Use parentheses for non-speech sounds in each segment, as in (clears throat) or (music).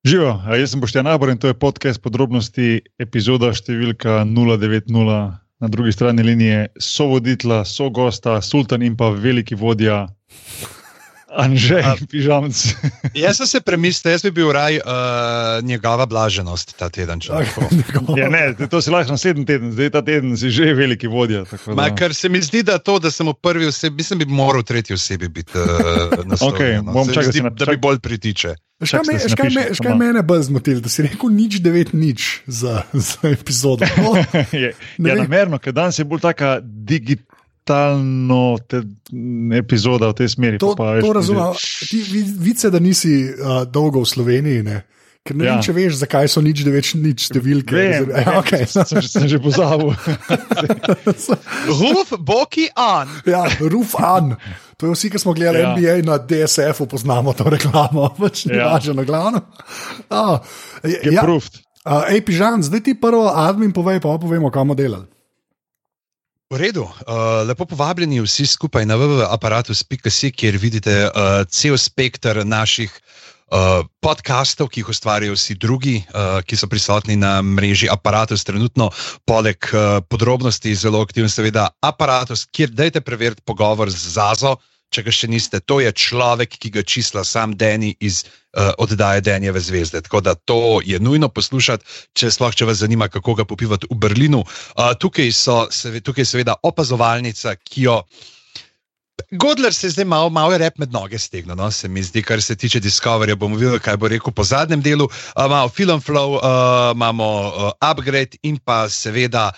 Živo, jaz sem Boštjan Abor in to je podcast podrobnosti, epizoda številka 090. Na drugi strani linije so voditla, so gosta, sultan in pa veliki vodja. Anže, pižamc. (laughs) jaz sem se premislil, jaz bi bil raj uh, njegova blaženost ta teden. ja, ne, to si lahko naslednji teden, zdaj ta teden si že veliki vodja. Ma, ker se mi zdi, da to, da sem v prvi osebi, mislim, bi moral v tretji osebi biti uh, (laughs) na svetu. Okay, bom čakal, zdi, da mi bolj pritiče. Škaj, me, škaj, me, škaj mene bolj zmotil, da si rekel nič, devet nič za, (laughs) za epizodo. No, je ja, namerno, ker danes je bolj taka digitalna totalno te, epizoda v tej smeri. To, to razumem. Ti vidiš, da nisi uh, dolgo v Sloveniji. Ne? Ker ne ja. vem, če veš, zakaj so nič, da več nič številke. Vem, vem, (laughs) ja, okay. sem, sem že pozabil. (laughs) Ruf, boki an. Ja, ruf an. To je vsi, ki smo gledali ja. NBA na DSF-u, poznamo to reklamo, (laughs) pač ni ja. važno, glavno. Oh, ja, uh, ej, pižam, zdaj ti prvo admin povej, pa povemo, kam bomo delali. V redu, uh, lepo povabljeni vsi skupaj na www.aparatus.com, kjer vidite uh, cel spektr naših uh, podkastov, ki jih ustvarjajo vsi drugi, uh, ki so prisotni na mreži Aparatus. Trenutno, poleg uh, podrobnosti, zelo aktivno, seveda, Aparatus, kjer dajte preveriti pogovor z Zazo, če ga še niste. To je človek, ki ga čisla sam Deni iz uh, oddaje Denjeve zvezde. Tako da to je nujno poslušati, če sploh če vas zanima, kako ga popivati v Berlinu. Uh, tukaj, so, tukaj je seveda opazovalnica, ki jo. Godler se zdaj malo, malo rep med noge stegnil, no? se mi zdi, kar se tiče Discoveryja. bomo videli, kaj bo rekel po zadnjem delu. Uh, imamo Film Flow, uh, imamo uh, Upgrade in pa seveda.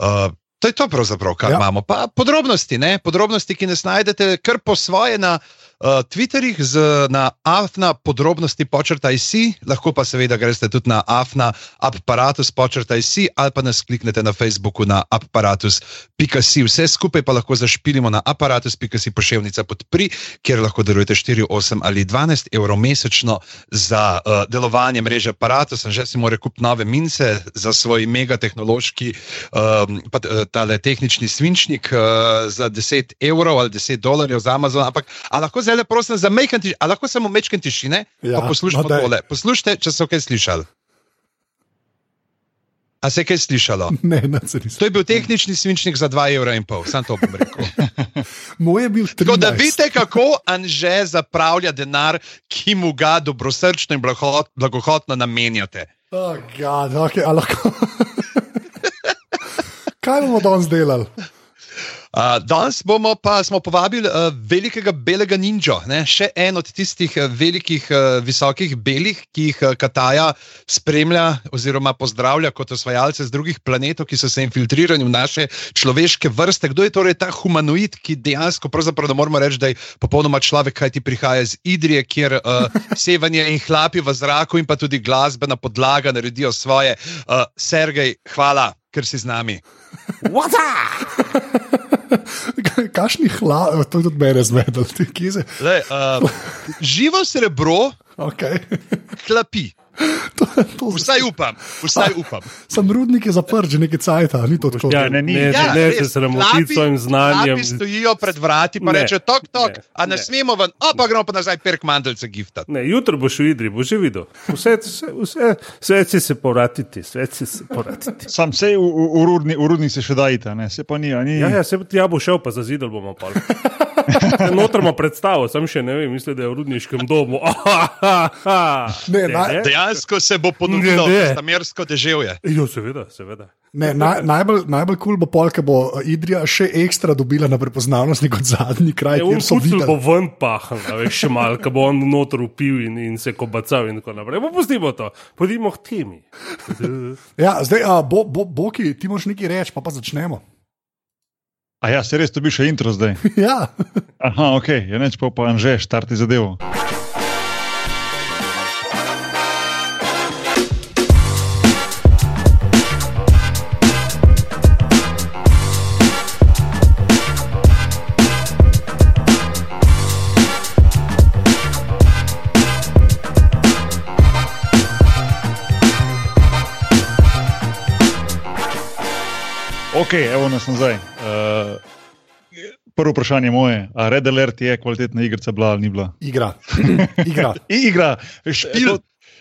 Uh, To je to, kar ja. imamo. Pa podrobnosti, ne? podrobnosti, ki nas najdete kar po svoje na uh, Twitterih, z, na afna podrobnosti počrtaj si, lahko pa seveda greste tudi na afna aparatus počrtaj si ali pa nas kliknete na Facebooku na aparatus.si. Vse skupaj pa lahko zašpilimo na aparatus.si pošiljnica podpri, kjer lahko darujete 4, 8 ali 12 evrov mesečno za uh, delovanje mreže aparatus. Že si mora kupiti nove mince za svoj megatehnološki, um, pa uh, tale tehnični svinčnik uh, za 10 evrov ali 10 dolarjev za Amazon. Ampak lahko zdaj le prosim za majhen tišine, lahko samo mečken tišine. Ja, poslušajte no, tole. Poslušajte, če so kaj slišali. A se je kaj slišalo? (laughs) Ne, ne, se nisem. To je bil tehnični svinčnik za 2,5 evra, sam to bom rekel. (laughs) Moj je bil 13. Tako da vidite, kako Anže zapravlja denar, ki mu ga dobrosrčno in blagohotno namenjate. Oh, God, okay, lahko... (laughs) Kaj bomo danes delali? Uh, danes bomo pa smo povabili uh, velikega belega ninja, ne? še en od tistih uh, velikih, uh, visokih belih, ki jih uh, Kataja spremlja oziroma pozdravlja kot osvajalce z drugih planetov, ki so se infiltrirali v naše človeške vrste. Kdo je torej ta humanoid, ki dejansko, pravzaprav moramo reči, da je popolnoma človek, kaj ti prihaja iz Idrije, kjer uh, (laughs) sevanje in hlapi v zraku in pa tudi glasbena podlaga naredijo svoje. Uh, Sergej, hvala, ker si z nami. (laughs) (laughs) Kašni hlav, to je tudi mene zmedel, ti kize. Uh, (laughs) živo srebro, okay. hlapi. (laughs) To, to vsaj upam, vsaj upam. (laughs) Sam rudnik je zaprt, že nekaj cajt, ni to tako. Ja, ne, ni, ne, ja, ne, ne se sramoti s svojim znanjem. Ti stojijo pred vrati, pa rečejo: tok, tok, ne, a ne, ne smemo ven, a pa gremo pa nazaj perk mandelce gifta. Ne, jutro boš v Idri, boš že videl. Vse, vse, vse, vse si se poratiti, vse si se poratiti. Sam se v, v, v, v rudnik se še dajte, ne, se pa ni. ni... Ja, ja, se ja bo šel, pa za zidel bomo pa. Notrmo predstavo, sem še ne vem, mislim, da je v rudniškem domu. (laughs) ne, na, Dejansko se bo ponudilo, da je mersko deževje. Jo, seveda, seveda. Ne, na, najbolj najbolj kul cool bo pol, ker bo Idrija še ekstra dobila na prepoznavnost kot zadnji kraj. Ja, Vse bo ven pahnil, veš, še malo, ko bo on notor upil in, in se kobacal in tako naprej. Pustimo to, pojdimo k temi. (laughs) ja, zdaj, a, bo, bo, Boki, ti moš nekaj reči, pa pa začnemo. A ja, se res to bi še intro zdaj. (laughs) ja. Aha, ok, je ja, neč pa pa že, štarti zadevo. Ok, evo nas nazaj. Uh, prvo vprašanje je moje. A Red Alert je kvalitetna igrica, bila ali ni bila? Igra. (laughs) Igra. igra. Špil,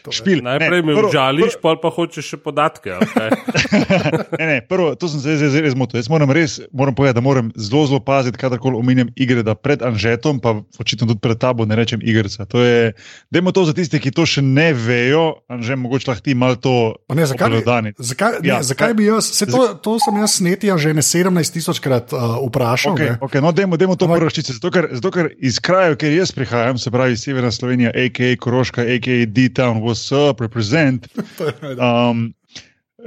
Špil. Najprej me užališ, pol pa hočeš še podatke. Okay. (laughs) Ne, ne, prvo, to sem se zdaj, zdaj res motil. Jaz moram res moram povedati, da moram zelo, zelo paziti, kadarkoli omenjam igre, da pred Anžetom, pa očitno tudi pred tabo, ne rečem igrica. To je, dajmo to za tiste, ki to še ne vejo, Anže, mogoče lahko ti malo to Pa Ne, zakaj, bi, zakaj, ne, Ja, zakaj bi jaz, se to, to sem jaz snetija že ne 17 tisočkrat uh, vprašal. Okay, ne. okay, no, dajmo, dajmo to Ampak- prvo ščice. Zato ker, zato, ker iz krajev, kjer jaz prihajam, se pravi Severna Slovenija, a.k.a. Koroška, a.k.a. D-Town, what's up, represent. (laughs) Um,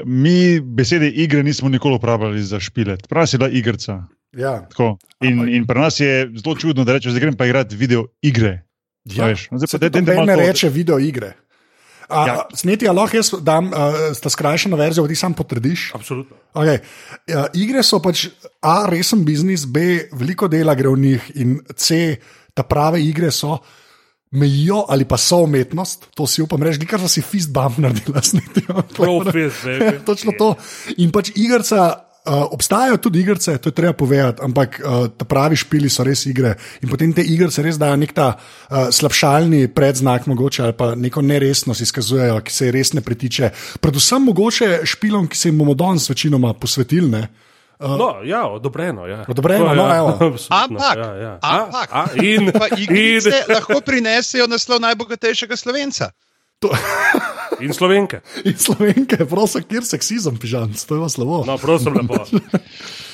mi besede igre nismo nikoli uporabljali za špilet. Prav si bila igrica. Ja. Tako. In, in pri nas je zelo čudno, da rečeš, da grem pa igrati video igre. Ja. Veš, no, zdaj pa Se malo ne to- reče video igre. A, Ja. Sneti, a lahko jaz dam uh, ta skrajšano verzijo, ti sam potrdiš. Absolutno. Okay. Uh, igre so pač A, resen biznis, B, veliko dela gre v njih in C, ta prave igre so. Mejijo ali pa so umetnost, to si upam reči, kar si fist bump naredila. (laughs) Profis, baby. (laughs) Točno to. In pač igrica. Uh, obstajajo tudi igrice, to je treba povedati, ampak uh, ta pravi špili so res igre. In potem te igrice res dajo nek ta uh, slabšalni predznak, mogoče ali pa neko neresnost izkazujejo, ki se res ne pritiče. Predvsem mogoče špilom, ki se jim bomo danes večinoma posvetili. Ne? No, ja, odobreno. Ja. Odobreno, To, no, ja, (laughs) Ampak, ja, ja. ampak. A, a, (laughs) in, igrice in, lahko prinesejo naslov najbogatejšega slovenca. in slovenke. (laughs) In slovenke, prosim, kjer seksizem, pižam, to je pa slabo. No, prosim, lepo.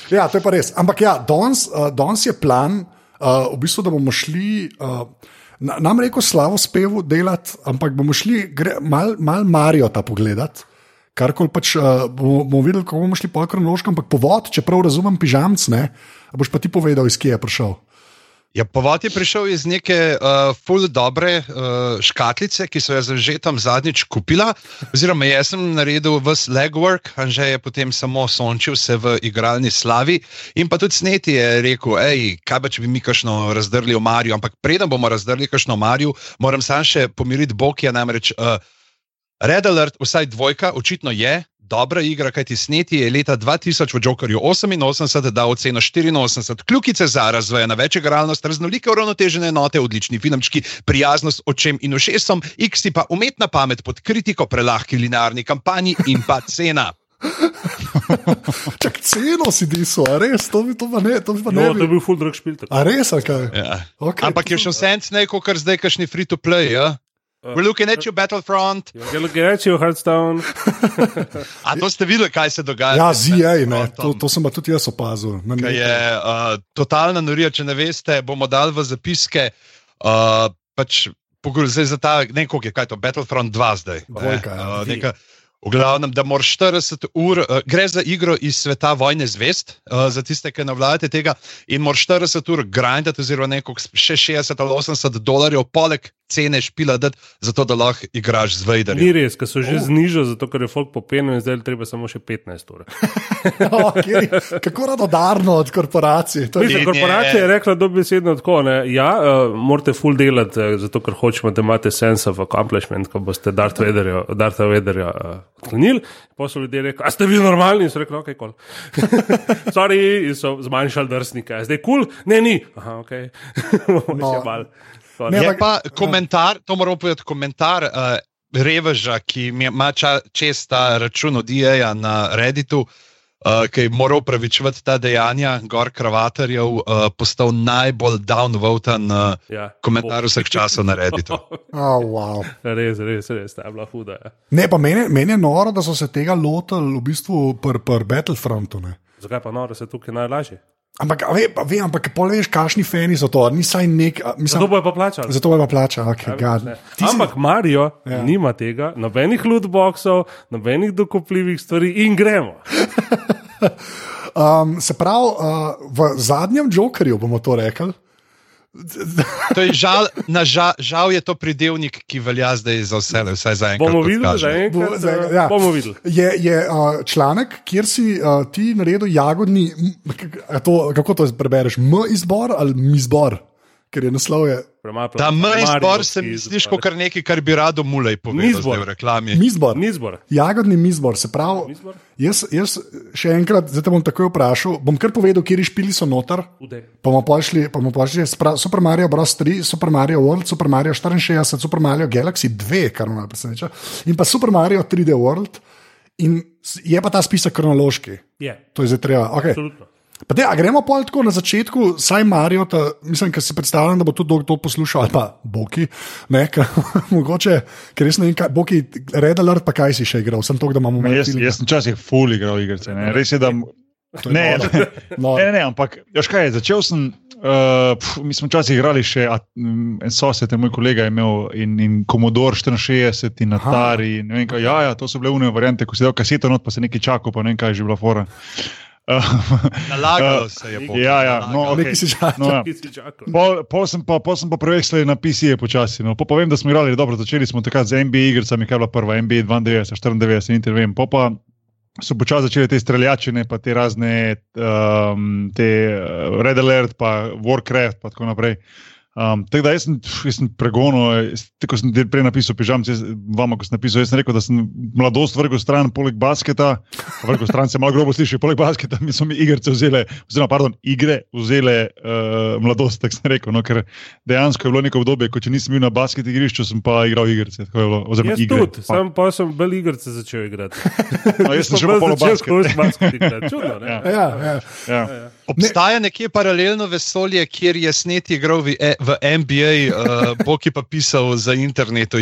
Ja, to je pa res. Ampak ja, danes, uh, danes je plan, uh, v bistvu, da bomo šli. Uh, na- Nam reko slavo spevu delati, ampak bomo šli gre- mal, mal Marijo ta pogledat. Kar koli pač uh, bomo, bomo videli, kako bomo šli po kronološkem, ampak povod, čeprav razumem pižamc, ne, boš pa ti povedal, iz kje je prišel. Ja, povod je prišel iz neke uh, full dobre uh, škatlice, ki so jo že tam zadnjič kupila. Oziroma, jaz sem naredil vse legwork, Anže je potem samo sončil se v igralni slavi. In pa tudi sneti je rekel, hej, kaj pa če bi mi kašno razdrli v Mariju. Ampak preden bomo razdrli kašno v Mariju, moram sam še pomiriti Bokija, namreč uh, Red Alert, vsaj dvojka, očitno je. Dobra igra, kajti sneti je leta 2000 v Jokerju 88 dal oceno 84, kljukice za razvoj na večigralnost, raznolike uravnotežene enote, odlični filmčki, prijaznost očem in ušesom, X pa umetna pamet pod kritiko, prelahki linearni kampanji in pa cena. (laughs) Čak ceno si diso, a res, to bi, to pa ne, to bi pa ne. No, to je bi- bil full drug špil. tako. A res, ali kaj? Ja. Okay, Ampak je še vse neko, kar zdaj kašni free to play. Ja? We're looking at you, Battlefront. Je lo reči v Hearthstone? (laughs) A to ste videli, kaj se dogaja? Ja, z ZA, ne, to, to sem pa tudi jaz opazil. Je uh, totalna norija. Če ne veste, bomo dali v zapiske. Uh, pač, zdaj za ta, ne vem, koliko je kaj to, Battlefront 2 zdaj. ne, Dvojka, ja. uh, neka, v glavnem, da moraš 40 ur, uh, gre za igro iz sveta vojne zvest, uh, za tiste, ki ne vladate tega, in moraš 40 ur grindati, oziroma neko še 60 ali 80 dolarjev, poleg cene špila, dati, zato da lahko igraš z Ni Vaderjem. res, ker so že znižali, zato ker je folk popenil in zdaj je treba samo še 15 ur. Oh, kjer je- Kako radodarno od korporacij. To je- Mislim, korporacija je- rekla dobesedno tako. Ne, ja, uh, morate full delati, uh, zato ker hočemo, da imate sense of accomplishment, ko boste Darth Vaderja, Dartha Vaderja uh, odklonili. Pa so ljudje rekli, a ste vi normalni? In so rekli, ok, kol. (laughs) Sorry, in so zmanjšali drsnike. Zdaj kul, cool? ne, ni. Aha, ok. (laughs) No. No. Ne, Je ampak- pa komentar, to moram povedati, komentar uh, Reveža, ki ima ča- čez ta račun od IEA na Redditu, uh, ki je moral pravičevati ta dejanja, gor kravatarjev, uh, postal najbolj downvotan uh, Ja. komentar vseh časov na Redditu. (laughs) Oh, wow. Res, res, res, ta je bila huda. Ja. Ne, pa meni, meni je noro, da so se tega lotili v bistvu pri pr Battlefrontu. Ne. Zakaj pa noro se tukaj najlažje? Ampak, ve, ve, ampak pol veš, kakšni fani so to, ni saj nek. Mislim, Zato bojo pa plačali. zato je pa plača, okay. Ne. Ti si- Ampak Marijo Ja. ja. nima tega, nobenih lootboxov, nobenih dokupljivih stvari in gremo. (laughs) Um, se pravi, uh, v zadnjem Jokerju bomo to rekli. (laughs) To je žal, na žal, žal je to pridevnik, ki velja zdaj za vse, vsaj za enkrat. Bomo kot videli, kaže. da je Bo- enkrat. za- eh, ja. Bomo videli. Je, je uh, članek, kjer si uh, ti naredil jagodni, m, to, kako to prebereš, M izbor ali mi izbor, ker je naslov je. Ta Mariborski zbor se mi izbor. kot nekaj, kar bi rado mulej povedal Mizbor. v reklami. Mizbor. Ni zbor. Jagodni mizbor, se pravi. Mizbor? Jaz, jaz še enkrat, zdaj te bom takoj vprašal. Bom kar povedal, kje špili so noter. Pa bomo pošli, pa bomo pošli spra- Super Mario Bros. 3, Super Mario World, Super Mario 64, Super Mario Galaxy 2, kar me preseneča, in pa Super Mario 3D World. In je pa ta spisek kronološki. Je, To je zdaj treba. Okay. absolutno. Pa te, a gremo pol tako na začetku, saj Marijo, ta, mislim, ker si predstavljam, da bo tudi kdo poslušal, ali pa Boki, ne, ker, (laughs) mogoče, ker res ne vem, kaj, Boki, Red Alert, pa kaj si še igral, sem to, da imamo Ne, malo Jaz, jaz sem včasih ful igral igrice. Ne. Res je, da. Ne, noro. (laughs) ne, ne, ne, ampak veš kaj, začel sem. Uh, pf, mi smo včasih igrali še, a, mm, en sosed, moj kolega je imel in, in Commodore 64 in Atari. In, ne vem, kaj, ja, ja, to so bile unije variante, ko si dal kaseto not, pa se nekaj čakal, pa ne vem, kaj je že bila fora. Uh, (laughs) Nalagalo (laughs) se je. Bog, ja, ja, no, okay. Čakal. no, ja. Pol, pol sem pa, pol sem pa prevekslil na PC-je počasi. No. Po pa vem, da smo igrali dobro, začeli smo takrat z NBA igricami, kaj je bila prva, NBA 92, 94, niti ne vem. Po pa so počasi začeli te streljačine, pa te razne, um, te uh, Red Alert, pa Warcraft, pa tako naprej. Um, tako da jaz sem, jaz sem pregonil, tako sem prej napisal, pižam, jaz, vama, ko sem napisal, jaz sem rekel, da sem mladost vrgel stran poleg basketa, pa vrgel stran se malo grobo sliši, poleg basketa mi so mi igrice vzele, oziroma, pardon, igre vzele uh, mladost, tako sem rekel, no, ker dejansko je bilo neko obdobje, ko če nisem bil na basket igrišču, sem pa igral igrice, bilo, oziroma Jaz igre. tudi, sam pa sem bolj igrice začel igrati. (laughs) No, jaz sem polo začel basket. basket igrati. Čudno, ne? Ja. Ja, ja. Ja. Obstaja nekje paralelno vesolje, kjer je sneti igral v, e- v NBA, uh, Boki pa pisal za internet o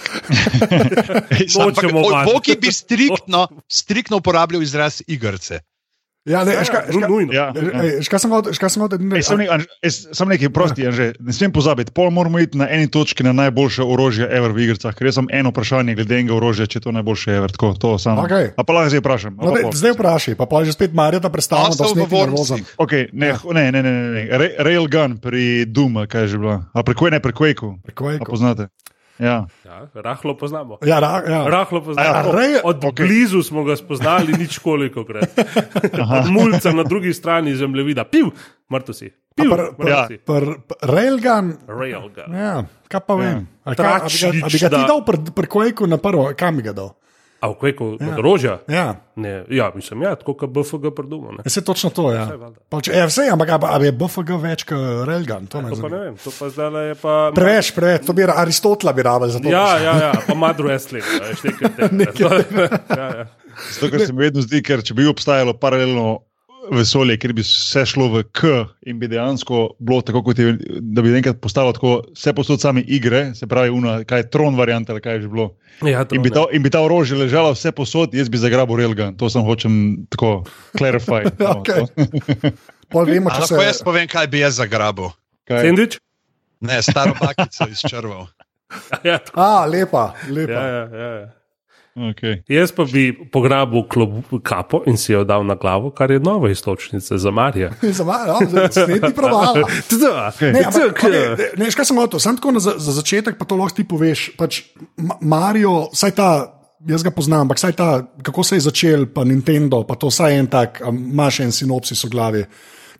(laughs) o- vanj. Boki bi striktno, striktno uporabljal izraz igrice. Ja ne, ška, ška, Nujno. Ja, ja. ška sem hotel, ška sem hotel, Ej, Samo nekaj, Anže, jaz- samo nekaj, prosti, Anže, ne smem pozabiti. Pol moramo iti na eni točki na najboljše orožje ever v igrah, ker jaz sem eno vprašanje glede enega orožja, če je to najboljše ever. Tako, to samo. Okej. A pa lahko zdaj vprašam. No, pol. zdaj vprašaj, pa pa že spet Marijo, da predstavljamo, da sem nervozen. Okay, ne, ne, ne, ne, ne, ne. Ra- Railgun pri Duma, kaj je že bilo. A pri Quake, ne pri Quakeu. A Quakeu. poznate? Ja. Ja, rahlo poznamo. Ja, ra, ja. Rahlo poznamo. Ja, rej- Od okej. blizu smo ga spoznali, nič koliko krat. (laughs) Mulca na drugi strani zemljevida, piv, mrtev si. Piv, pr- pr- Ja. Pr- pr- Railgun, Railgun. ja, kaj pa vem. A kaj- a bi ga- a bi ga ti da. dal pri, pri Quakeu na prvo, kam bi ga dal? A v kveku od orožja? Ja. Ne, ja, mislim, ja, tako kot BFG predumo. Ne. Vse točno to, ja. če- Ja, vse, ampak a, a je BFG več kot Railgun? To me To pa ne vem, to pa zdaj je pa. Preveč, preveč, to bi Aristotela bi rabil za to. Ja, ja, ja, pa Mad Wrestling, a veš, nekaj (laughs) tega. (laughs) Ja, ja. Zato, ker se mi vedno zdi, ker če bi obstajalo paralelno vesolje, kjer bi vse šlo v K in bi dejansko bilo tako, kot je, da bi enkrat postalo tako, vse posod same igre, se pravi, una, kaj je tron varianta ali kaj je že bilo. Ja, In bi, to, ta, in bi ta orožje ležalo vse posod, jaz bi zagrabil Railgun. To sem hočem tako clarify. no, (laughs) to. Pol vemo, A če Lahko jaz se. povem, kaj bi jaz zagrabil. Kaj? Sandwich? Ne, staro bakico izčrval. (laughs) Ja, to- A, lepa, lepa. ja, ja, ja, ja. Okay. Jaz pa bi pograbil klob, kapo in si jo dal na glavo, kar je nova istočnica za Marija. (laughs) Sneti (laughs) pravala. Ne, Ne, ampak, ne, ne, ne, veš, kaj sem hotel, samo tako na, za, za začetek, pa to lahko ti poveš. Pač, Ma- Mario, saj ta, jaz ga poznam, ampak saj ta, kako se je začel, pa Nintendo, pa to vsaj en tak, imaš en sinopsis v glavi.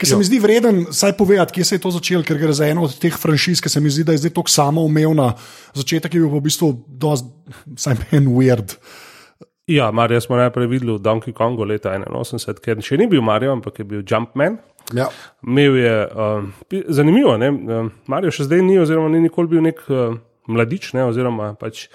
Ker se mi zdi vreden, saj povedati, kje se je to začelo, ker gre za eno od teh franšiz, ki se mi zdi, da je zdaj tako samoumevna. Začetek je bil v bistvu dosti, saj meni, weird. Ja, Marija smo najprej videli v Donkey Kongu leta 81, ker še ni bil Mario, ampak je bil Jumpman. Ja. Imel je, um, zanimivo, ne? um, Mario še zdaj ni, oziroma ni nikoli bil nek uh, mladič, ne? oziroma pač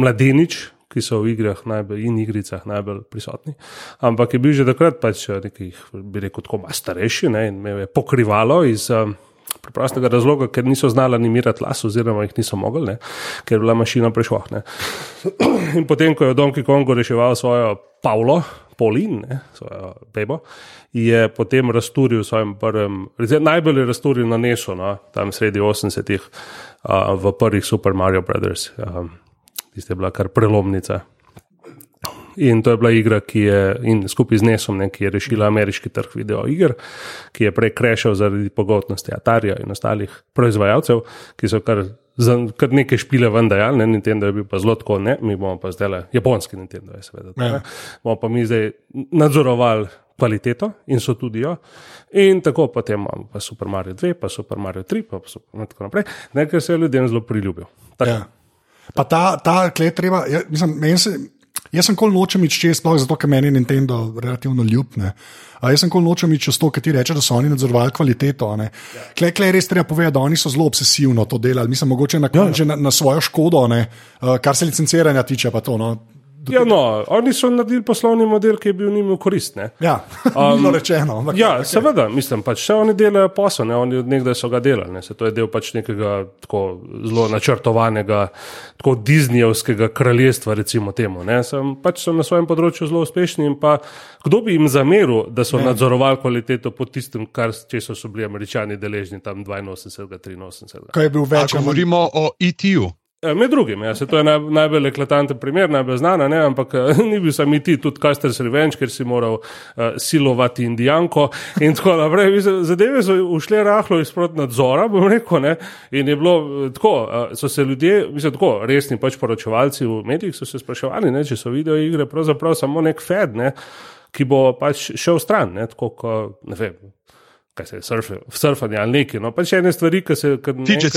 mladenič, ki so v igrah najbolj, in igricah najbolj prisotni. Ampak je bil že takrat pač uh, nekih, bi rekel, tako malo starejši ne? in imel je pokrivalo iz. Um, Preprostega razloga, ker niso znali animirati las, oziroma jih niso mogli, ne? ker je bila mašina prešlohna. (clears throat) In potem, ko je Donkey Kongu reševal svojo Pavlo, Polin, ne, svojo bebo, je potem razturil v svojem prvem, najbolj je razturil na Nesu, no, tam sredi 80-ih, uh, v prvih Super Mario Brothers. Um, Tiste bila kar prelomnica. In to je bila igra, ki je skupaj z Nesom, ne, ki je rešila ameriški trg videoiger, ki je prej krešal zaradi pogotnosti Atarija in ostalih proizvajalcev, ki so kar, za, kar nekaj špile ven dajali. Ne, Nintendo je bil pa zelo tako, ne, mi bomo pa zdaj le, japonski Nintendo je seveda. Ja. Bomo pa mi zdaj nadzorovali kvaliteto in so tudi jo. In tako potem imamo pa Super Mario 2, pa Super Mario 3, pa super, tako naprej, nekaj se je ljudem zelo priljubil. Tako. Ja. Pa ta, ta klet treba, ja, mislim, meni se. Jaz sem kol nočem iti čez, sploh zato, ker meni je Nintendo relativno ljub. Ne. A jaz sem kol nočem iti čez to, ker ti reče, da so oni nadzorovali kvaliteto. Ja. Klej, klej res treba povedati, da oni so zelo obsesivno to delali. Mislim, mogoče na, ja. na, na svojo škodo, ne. kar se licenciranja tiče. Pa to, no. Ja, no, oni so naredili poslovni model, ki je bil njim koristen. Ja, (laughs) um, rečeno. Ampak, ja, okay. seveda, mislim, pač vse oni delajo posel, ne? oni od nekdaj so ga delali. Ne? Se to je del pač nekega tako zelo načrtovanega, tako Disneyjevskega kraljestva, recimo temu. Sem, pač so na svojem področju zelo uspešni in pa kdo bi jim zameril, da so ne. nadzorovali kvaliteto pod tistim, kar so, so bili američani deležni tam 82-83. Kaj je bil več? Govorimo o ETU. Eh, med drugim, ja, se to je naj, najbolj eklatanten primer, najbolj znana, ne, ampak eh, (laughs) ni bil sam ti, tudi Kaster's Revenge, ker si moral uh, silovati Indijanko in tako naprej. Zadeve so ušle rahlo izprot nadzora, bom rekel, ne, in je bilo tako, uh, so se ljudje, mislim, tako resni pač poročevalci v medijih so se spraševali, ne, če so video igre pravzaprav samo nek fed, ne, ki bo pač šel stran, ne, tako, ko, ne vem, kaj se surfe, surfanje ali nekaj. No, pač ene stvari, ki se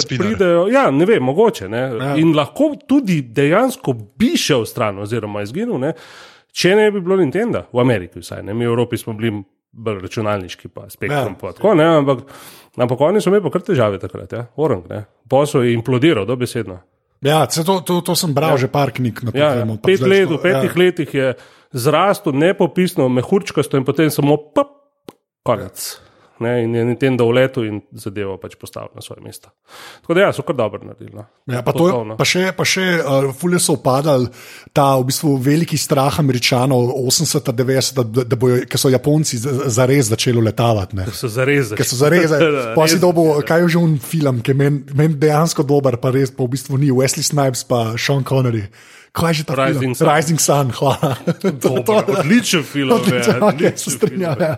pridejo. Ja, ne vem, mogoče. Ne? Ja. In lahko tudi dejansko bi šel stran oziroma izginil, ne? če ne bi bilo Nintendo, v Ameriki vsaj. Ne? Mi v Evropi smo bili bolj računalniški, pa spektrum. Ja. Pa, tako, ampak, ampak oni so imeli pa kar težave takrat, ja? orang. Posel je implodiral, dobesedno. Ja, to, to, to sem bral ja. že par knjig. Ja, ja. Pet let, v petih ja. letih je zrastel nepopisno, mehurčkasto in potem samo pop, konec. Ja ne, in je Nintendo v letu in zadevo pač postavil na svoje mesto. Tako da, ja, so kar dobro naredili. No. Ja, pa, je, pa še, pa še uh, fulje so upadali ta v bistvu veliki strah američanov 80-90, da, da bojo, ker so Japonci zares začeli letavati. Ker so zares začeli. So zares, (laughs) pa si dobo, kaj je že un film, ki meni men dejansko dober, pa res pa v bistvu ni Wesley Snipes pa Sean Connery. Kaj je že ta Rising film? Sun. Rising Sun, hvala. Odličen film. Odličen, okay, se strinjam. Ja.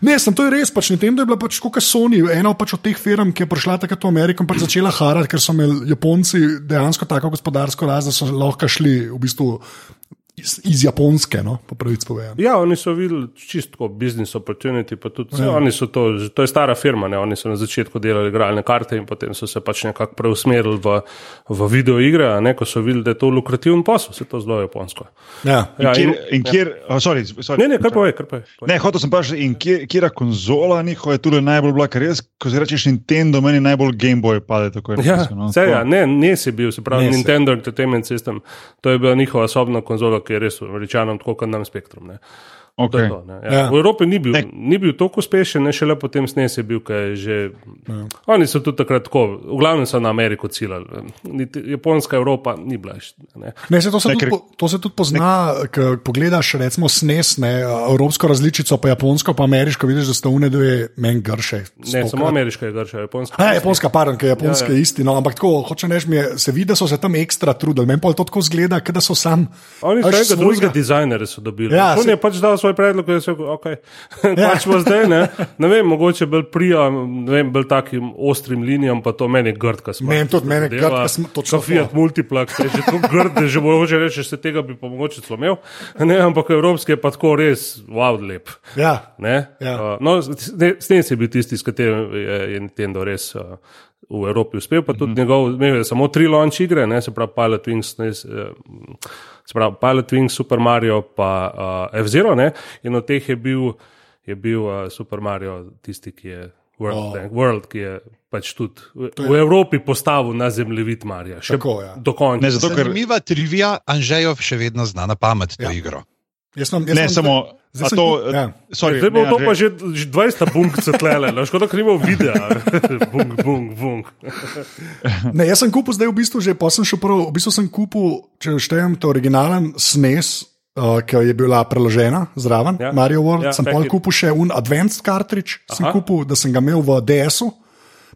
Ne, sem to je res, pač Nintendo je bila pač kot Sony, ena pač od teh firm, ki je prišla takrat v Ameriko in pač začela harati, ker so imeli Japonci dejansko tako gospodarsko rast, da so lahko šli v bistvu iz, iz Japonske, no, po pravici povedano. Ja, oni so videli čisto business opportunity, pa tudi ja. oni so to, to je stara firma, ne, oni so na začetku delali igralne karte in potem so se pač nekako preusmerili v, v video igre, ne, ko so videli, da je to lukrativen posel, se to zelo japonsko. Ja, ja in, in kjer, ja. oh, sorry, sorry, ne, ne, kar povej, kar povej. Ne, hotel sem pa še, in kjer, kjera konzola njihova je tudi najbolj bila, ker jaz, ko si rečeš Nintendo, meni najbolj Game Boy pade tako. Ja, no, ja, ne, ne si bil, se pravi, Nintendo Entertainment System, to je bila njihova osobna konzola, ki je res američanom, tako kot nam spektrum. Ne. Okay. To, ja. Ja. V Evropi ni bil, ni bil tako uspešen, ne šele potem snes je bil, kaj že. Ja. Oni so tudi takrat tako, v glavnem so na Ameriko ciljali. Japonska Evropa ni bila. Ne. Ne, se to, se tudi, to se tudi pozna, ko pogledaš recimo snes, ne, evropsko različico, pa japonsko, pa ameriško, vidiš, da sta une dve meni grše. Ne, samo ameriška je grša, japonska. Ne, japonska, pardon, ker je japonska ja, ja. isti. No, ampak tako, hoče neš mi, se vidi, da so se tam ekstra trudili. Meni pa to tako zgleda, da so sam. Oni so nekega drugega dizajnerja dobili. Ja, On se... je pač dal svoj predlog, da se okay. ja. pač zdaj, ne, ne vem, mogoče bolj prija, ne vem, bolj takim ostrim linijam, pa to meni grd, kaj smo. Meni tudi, meni grd, kaj smo to čakali. Fiat Multiplex, je že tu grd, da že mogoče reči, se tega bi pa mogoče slomil, ne, ampak evropski je pa tako res, wow, lep. Ja. ja. Uh, no, s tem si bil tisti, s katerim je Nintendo res. Uh, V Evropi uspel, pa tudi mm -hmm. njegov, imel je samo tri launch igre, ne, se pravi Pilot Wings, ne, se pravi Pilot Wings, Super Mario, pa uh, F-Zero, in od teh je bil, je bil uh, Super Mario tisti, ki je World, oh. Bank, World ki je pač tudi v, je... v Evropi postavil na zemljevid Marija. Še Tako, ja. dokončno. Zanimiva ker... trivija, Anžejo še vedno zna na pamet to ja. igro. Jaz sem, jaz ne, samo. Zdaj, to, ja. sorry, zdaj bo ne, to pa že 20 punkt cetlele, škoda, ker imamo video. bung, bung, bung. (laughs) ne, jaz sem kupil zdaj v bistvu že, pa sem šel prvo, v bistvu sem kupil, če štejem to originalen SNES, uh, ki je bila preložena zraven, ja. Mario World, ja, sem pa kupil še un advanced cartridge, sem kupil, da sem ga imel v DS-u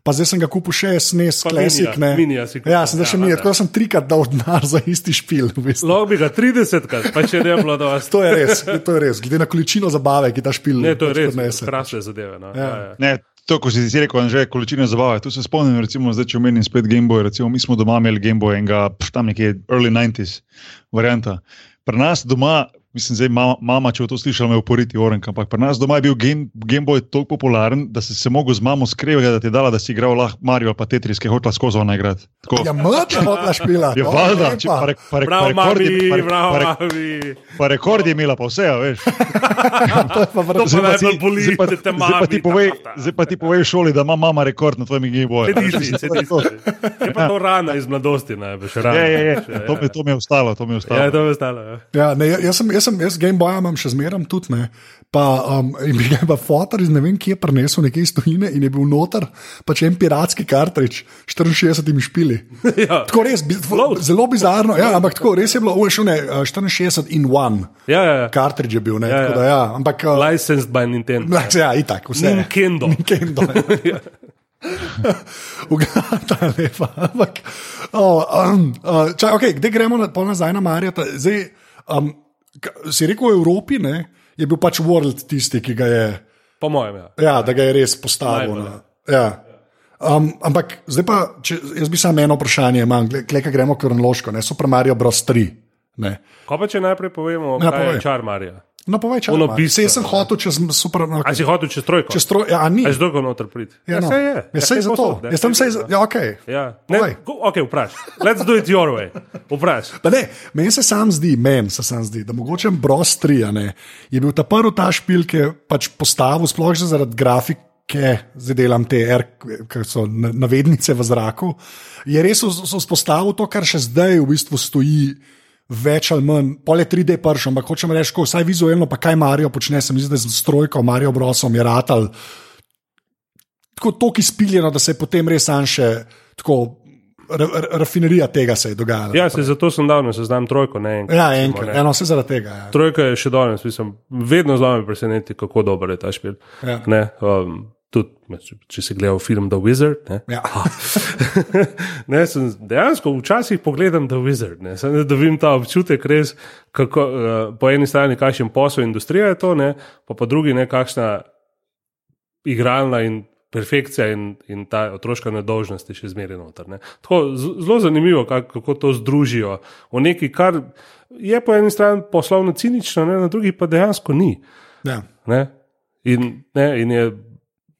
pa zdaj sem ga kupil še SNES, klasik. Minija, ja, sem zdaj še minija, tako da sem trikrat dal denar za isti špil. Lahko bi ga 30 krat, pa če ne bi bilo dovolj. (laughs) to je res, to je res, glede na količino zabave, ki ta špil. Ne, to je res, krasne zadeve. No. Ja. Ja, ja. To, ko si ti rekel, že količina zabave. Tu se spomnim, recimo, zdaj, če omenim spet Game Boy. Recimo, mi smo doma imeli Game Boy in ga tam nekje early 90s varianta. Pri nas doma mislim, zdaj mama, mama, če bo to slišala, me uporiti orenka. Ampak pri nas doma je bil Game, Game Boy tako popularen, da si se mogel z mamo skrivati, da ti je dala, da si igral lahko Mario ali pa Tetris, ki je hotela skozi ona igrati. Tako. Ja, mrč hotla špila. To valjda, če pa, re, pa, re, pa, Bravo, rekord je- Mavi, pa, re- bravo, pa, re- pa rekord je imela, pa vse, a veš. (laughs) To je pa pa najbolj boli, zdaj pa, zdaj pa ti mami, povej, zdaj pa ti povej v šoli, da ima mama rekord na tvojem Game Boyu. (laughs) Je pa to rana iz mladosti, največ rana. Je, je, je. Ja, To, mi, to mi je ostalo, to mi je ostalo. Ja, to je ostalo. Ja. Ja, ne, jaz, sem, jaz, sem, jaz Game Boy imam še zmeraj tudi. Ne. Pa, um, (laughs) mi je pa fotor iz ne vem kje prinesel nekaj iz tujine in je bil noter, pač en piratski kartrič s 64 špili. (laughs) Ja. Tako res, bi, zelo bizarno, ja, ampak tako res je bilo, ujšel ne, uh, 64 in 1 Ja, ja, ja. kartrič je bil, ne, Ja, ja. da ja, ampak. Uh, Licensed by Nintendo. (laughs) Ja, itak, vse. Nintendo. Nintendo. Ugata lepa. Ampak, oh, um, uh, čaj, okay, kde gremo na, nazaj na Marjata? Zdaj, um, si rekel v Evropi, ne, je bil pač World tisti, ki ga je, Po mojem, ja. ja, da ga je res postavil. Najbolj, Na, ja. Um, ampak zdaj pa, če, jaz bi samo eno vprašanje imel, kleka gremo kronološko, ne, Super Mario Bros. 3. Ne. Ko pa če najprej povemo, Ja, kaj povej. je čar Marija. No, povej, če Ono imaš. bistvo, Sej sem hotel čez super. No, A si hotel čez trojko? čez troj, ja, ni. A si dolgo noter prid? Ja, no. saj je. Ja, sej za to. povsod, ne. Jaz sem sej, ja, okay. Ja. Povej. Ne, go, ok, vprašaj. Let's do it your way. Vprašaj. Pa Ne, meni se sam zdi, meni se sam zdi, da mogoče Bros 3 a ne, je bil ta prvi ta špil, ki je pač postavil, sploh že zaradi grafike, zdaj delam te R, ki so na- navednice v zraku. Je res spostavil to, kar še zdaj v bistvu stoji. Več ali manj, pol je 3D prš, ampak hočem reči, ko vsaj vizualno, pa kaj Marijo počne, se mi zdi, da z strojko Marijo Brosom je ratal tako toliko izpiljeno, da se je potem res sam še tako ra, ra, rafinerija tega se je dogajala. Ja, se zato sem dal na seznam trojko, ne enkrat. Ja, enkrat, eno vse zaradi tega. Ja. Trojka je še danes, mislim, vedno znamo preseneti, kako dober je ta špil. Ja. Ne, um, tudi, če, si gledal film The Wizard. Ne, Ja. (laughs) ne, sem dejansko včasih pogledam The Wizard, ne, sem, da vidim ta občutek, res, kako uh, po eni strani kakšen posel industrija je to, ne, pa po drugi ne kakšna igralna in perfekcija in, in ta otroška nedolžnost je še zmeraj noter. ne. Tako, zelo zanimivo, kak, kako to združijo v nekaj, kar je po eni strani poslovno cinično, ne, na drugi pa dejansko ni. Ja. Ne? In, ne, in je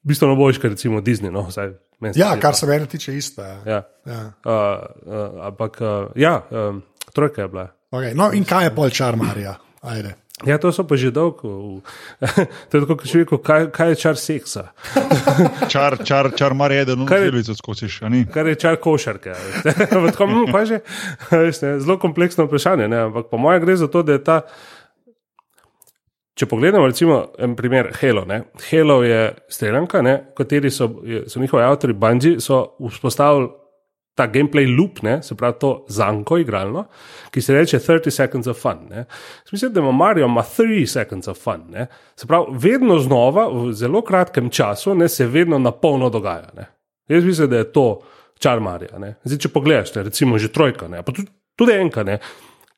bistveno boljši, kot recimo Disney. No, vsaj ja, kar no. se meni tiče, isto. Ja. Ja. Ja. Uh, uh, ampak, uh, ja, um, trojka je bila. Okay. No, in kaj je pol čar Marija? Ajde. Ja, to so pa že dolgo. (laughs) to je tako, kot če rekel, kaj, kaj je čar seksa, (laughs) Čar, čar, čar mar je, da no je- želico ni? kar je čar košarke. (laughs) tako, hm, kaj že? Zelo kompleksno vprašanje. Ne? Ampak po mojem gre za to, da je ta. Če pogledamo, recimo, en primer Halo. Ne? Halo je streljanka, ne, kateri so, so njihovi avtori, Bungie, so vzpostavili ta gameplay loop, ne, se pravi to zanko igralno, ki se reče 30 seconds of fun. Ne. Mislim, da ima Mario ima 3 seconds of fun. Ne. Se pravi, vedno znova, v zelo kratkem času, ne, se vedno na polno dogaja. Ne. Jaz mislim, da je to čar Marija. Ne. Zdaj, če pogledaš, ne, recimo že trojka, ne, pa tudi, tudi enka. Ne.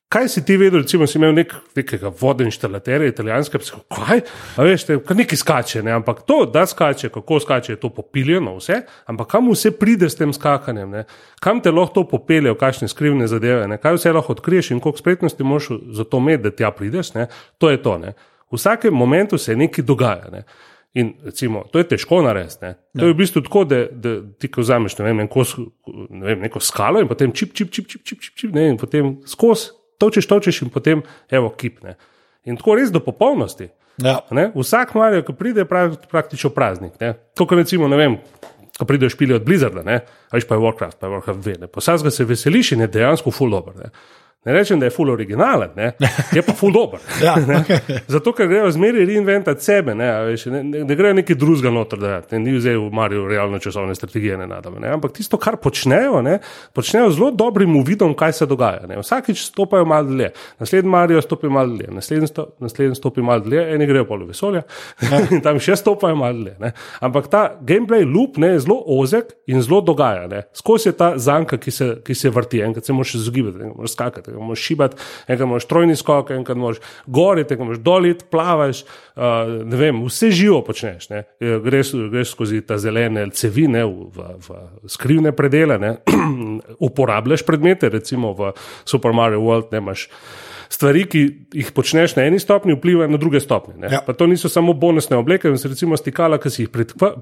Kaj si ti vedel, recimo, si imel nek, nekega vodoinštalaterja, italijanskega, psa, kaj? Veš, te, nekaj skače, ne? ampak to, da skače, kako skače, je to popiljeno, vse, ampak kam vse pride s tem skakanjem, ne? kam te lahko to popelje, kakšne skrivne zadeve, ne? kaj vse lahko odkriješ in koliko spretnosti moraš za to imeti, da tja prideš, ne? to je to. Ne? V vsakem momentu se nekaj dogaja. Ne? In recimo, to je težko narediti. Ne? To je v bistvu tako, da, da ti ko vzameš ne vem, kos, ne vem, neko skalo in potem čip, čip, čip, čip, čip, čip, čip ne, in potem skozi točeš, točeš in potem evo kipne. In tako res do popolnosti. Ja. Ne? Vsak Mario, ki pride, je prav, praktično praznik. Ne? To, kar recimo, ne vem, ko prideš špili od Blizzarda, ne? a veš pa je Warcraft, pa je Warcraft 2. ne. Vsakega se veseliš in je dejansko full dobro. Ne? rečem, da je full originalen, ne? je pa full dober. (laughs) Ja, okay. Zato, ker grejo zmeraj reinventati sebe, ne, veš, ne, ne, ne grejo neki drugega noter, da ne, ni vzel v Mariju realno časovne strategije, ne, nadame, ne, ampak tisto, kar počnejo, ne, počnejo zelo dobrim uvidom, kaj se dogaja. Ne. Vsakič stopajo malo dlje, naslednji Marijo stopi malo dlje, naslednji, sto, naslednji stopi malo dlje, eni grejo polo vesolja (laughs) in tam še stopajo malo dlje. Ne. Ampak ta gameplay loop ne, je zelo ozek in zelo dogaja. Ne. Skozi je ta zanka, ki se, ki se vrti, enkrat se moraš izogibati, enkrat moraš skakati, enkrat moraš šibati, enkrat moraš trojni skok, enkrat moraš goriti, enkrat moraš doliti, plavaš, uh, ne vem, vse živo počneš. ne. Eh, Greš, greš skozi ta zelene cevine v, v, v skrivne predele, (clears throat) uporabljaš predmete, recimo v Super Mario World, ne imaš stvari, ki jih počneš na eni stopni, vplivajo na druge stopnje. ne. Ja. Pa to niso samo bonusne obleke, vem, recimo stikala, ki si jih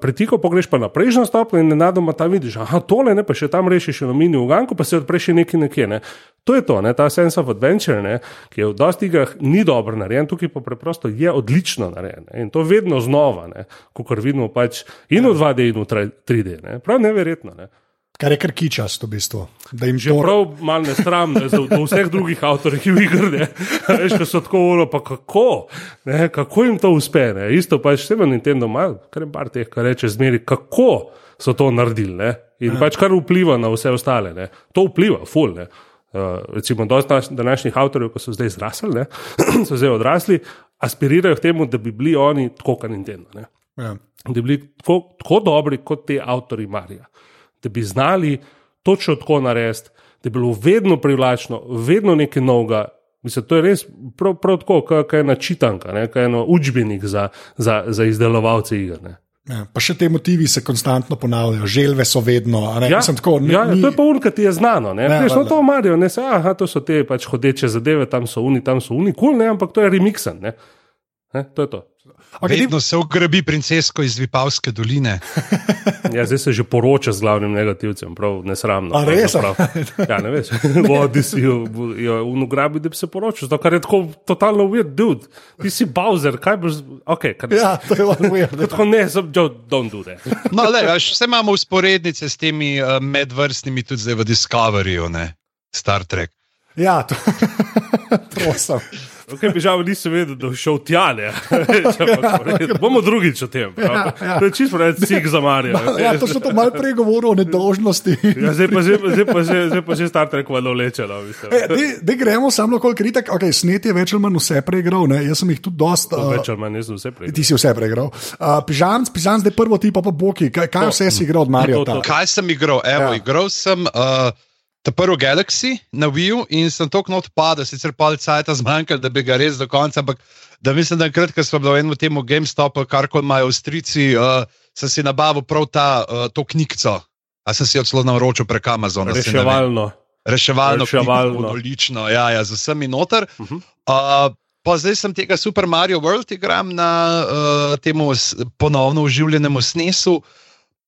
pretikal, pogreš pa na prejšnjo stopnjo in nenadoma tam vidiš, aha, tole ne, pa še tam rešiš aluminij v ganku, pa se odpreš nekaj nekje. Ne. To je to, ne, ta sense of adventure, ne, ki je v dosti igrah ni dobro narejen, tukaj pa preprosto je odlično narejen. Ne, in to vedno znova, kot vidimo pač in v 2D in v 3D. Ne. Prav neverjetno. Ne. Kar je kar kičast v bistvu. Da jim Že to prav malo nesramno, za do vseh drugih avtorjev igr, ne. ko so tako uro, pa kako, ne, kako jim to uspe. Ne. Isto pa še na Nintendo, malo, kar je par teh, kar reče zmeri, kako so to naredili. Ne. In pač kar vpliva na vse ostale. Ne. To vpliva, ful. Ne. Uh, recimo, dosta naš- današnjih avtorjev, ko so zdaj zrasli, ne, (clears throat) so zdaj odrasli, aspirirajo k temu, da bi bili oni tako kot Nintendo. Ne Ja. da bi bili tako, tako dobri kot ti avtori Marija, da bi znali točno tako narediti, da bi bilo vedno privlačno, vedno nekaj novega. Mislim, to je res prav, prav tako, kot je ena čitanka, kot je eno učbenik za, za, za izdelovalce iger. Ne. Ja. Pa še te motivi se konstantno ponavljajo, želve so vedno. a Ne, Ja, Mislim, tako, ne, ja, ja, ni- to je pa urka, ti je znano. Ne, Ja, Veš, no, to Marijo, ne se, aha, to so te pač hodeče zadeve, tam so uni, tam so uni, kul, cool, ne, ampak to je remixen. Ne. Ne, to je to. Okej, Vedno se ugrabi princesko iz Vipavske doline. Ja, zdaj se že poroča z glavnim negativcem, prav nesramno. A res? pravzaprav. Ja, ne veš. V Odisiju je v ugrabi, da bi se poročal, zato ker je tako totalno weird, dude. Ti si Bowser, kaj boš. Okay, kaj, Ja, to je weird. Tako ne, sem, Joe, don't do that. No, le, veš, vse imamo usporednice s temi uh, medvrstnimi, tudi zdaj v Discoveryju, ne? Star Trek. Ja, to, (laughs) prosim. Okay, nisem vedel, da bo šel tja. Ne? (laughs) Bomo drugič o tem. Ja, ja. To je čisto reči, cik za Marijo. Ja, to so to malo prej govorili o nedožnosti. Ja, zdaj, pa že, zdaj, pa že, zdaj pa že Star Trek valo lečelo. E, Da gremo samo koliko kritik. Okay, Snet je več ali manj vse preigral, ne? jaz sem jih tudi dosta. Uh, Več ali manj nisem vse prej. ti si vse preigral. Uh, Pižam, pižam, zdaj prvo ti pa pa Boki. Kaj, kaj vse si igral od to. Kaj sem igral? Evo, ja. igral sem uh, ta prvi Galaxy na Wii in sem tako not padel, sicer pol cajta zmanjkal, da bi ga res do konca, ampak da mislim, da enkrat, ko smo bili v enem temu GameStopu, kar kot imajo Avstrijci, uh, sem si nabavil prav ta, uh, to knjigico. A sem si jo celo naročil prek Amazona. Reševalno. Reševalno, Reševalno. odlično, ja, ja, z vsemi noter. Uh -huh. Uh, pa zdaj sem tega Super Mario World igram na uh, tem ponovno uživljenemu snesu.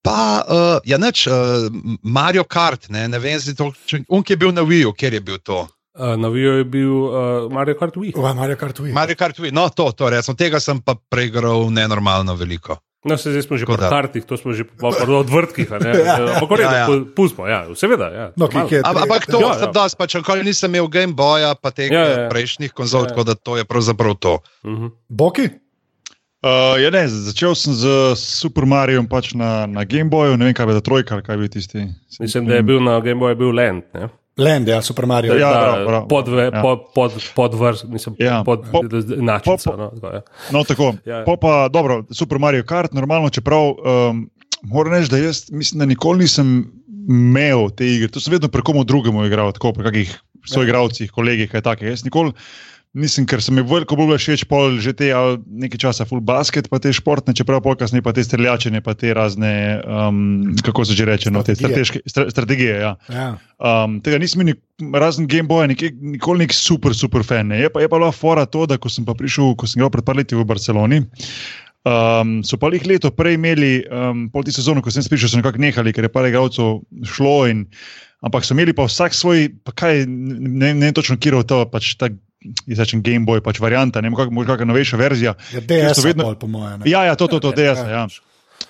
Pa, uh, ja, neč, uh, Mario Kart, ne, ne vem, to, če- on, ki je bil na Wii, kjer je bil to. Uh, na Vijo je bil uh, Mario Kart Wii. Uh, Mario Kart Wii. Mario Kart Wii, no, to, to, resno, tega sem pa preigral nenormalno veliko. No, se zdaj smo že pri kartih, to smo že po odvrtkih. a ne. (laughs) Ja. Ampak redo, Ja, ja. pustimo, ja, seveda. Ja, No, Ampak to Ja, ja, ja. sem dosti, pač nikoli nisem imel Game Boya, pa teh Ja, ja, ja. ja. prejšnjih konzol, Ja, ja, ja. tako da to je pravzaprav to. Uh -huh. Boki? Uh, ja, ne, začel sem z Super Mario pač na, na Game Boyu, ne vem, kaj je bila trojka ali kaj je bil tisti. Mislim, da je bil na Game Boyu bil Land. Ne? Land, ja, Super Mario. Ja, Ta prav, prav. podve, Ja. pod, pod, podvrst, mislim, Ja. pod Po- enačico. po- No, tako, ja. No, tako. Ja. Po pa, dobro, Super Mario Kart, normalno, čeprav um, moram reči, da jaz mislim, da nikoli nisem imel te igre. To sem vedno pri komu drugemu igral, tako pri kakih soigralcih, kolegih, kaj takega. Jaz nikoli nisem, ker sem mi veliko bolj všeč pol že te ali nekaj časa full basket, pa te športne, čeprav pol kasneje pa te streljačine, pa te razne, um, kako se že reče, no, te strateške stra, strategije. Ja. Ja. Um, tega nisem nik, razen Game Boya, nik, nikoli nek super, super fan. Ne. Je pa, je pa bila fora to, da ko sem pa prišel, ko sem igral pred par leti v Barceloni. Um, so pa jih leto prej imeli, um, pol te sezone, ko sem prišel, so nekako nehali, ker je par igralcev šlo. In, ampak so imeli pa vsak svoj, pa kaj, ne, ne vem točno, kje je to, pač ta, jaz rečem Game Boy, pač varianta, ne vem, kak- možda kakšna novejša verzija. Ja, DS, vedno- po mojem. ne. Ja, ja, to, to, to, DS, ja.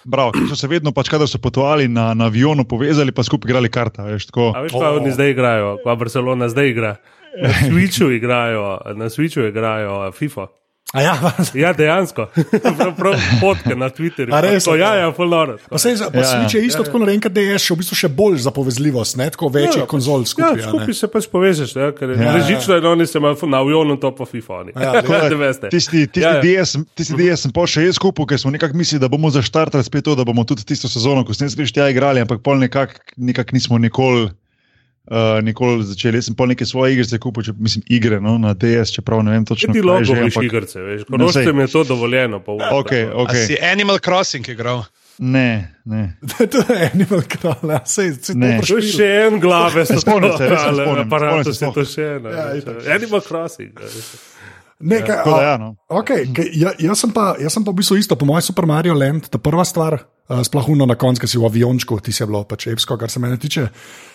Bravo, ki so se vedno, pač, kadar so potovali na, na avionu, povezali, pa skupaj igrali karta. Veš, tako. A veš, kaj Oh. oni zdaj igrajo, pa Barcelona zdaj igra. Na (laughs) Switchu igrajo, na Switchu igrajo FIFA. A ja, Ja, dejansko. Fotke na Twitterju. A res? To, ja, ja, full noro. Pa se pa Ja, ja, ja. Je isto ja, tako narejen, kot DS, še v bistvu še bolj za povezljivost, ne tako večjih ja, konzol skupaj. Ja, a skupaj ne. se pač povežeš, ja, ker je Ja, ja, ja. režično, da oni se imajo na avionu, to pa FIFA. (laughs) Ja, Ja, ne veste. Tisti, tisti, Ja, ja, ja. DS, tisti DS sem pa še jaz skupil, ker smo nekako mislili, da bomo zaštartali spet to, da bomo tudi tisto sezono, ko smo jaz tja igrali, ampak pol nekako nekak nismo nikoli. Uh, nikoli začeli, jaz sem pa neke svoje igre kupil, če, mislim, igre no, na DS, čeprav ne vem točno, Ti kaj že, veš ampak- igrce, veš. No, sej. Korošcem je to dovoljeno. Pa, Okay, Okay. okay. Si Animal Crossing igral? Ne, ne. (laughs) to je Animal Crossing, ja, sej, to Ne. To je še en glave, se, se spomnim, se se to še eno. Ja. Animal Crossing. ja. Ne, kaj, Tako da a- ja, no. Okay, kaj, ja, jaz, sem pa, jaz sem pa v bistvu isto, po mojem Super Mario Land, ta prva stvar, uh, sploh uno na koncu, ki si v aviončku, ti si je bilo pač epsko, kar se mene tiče.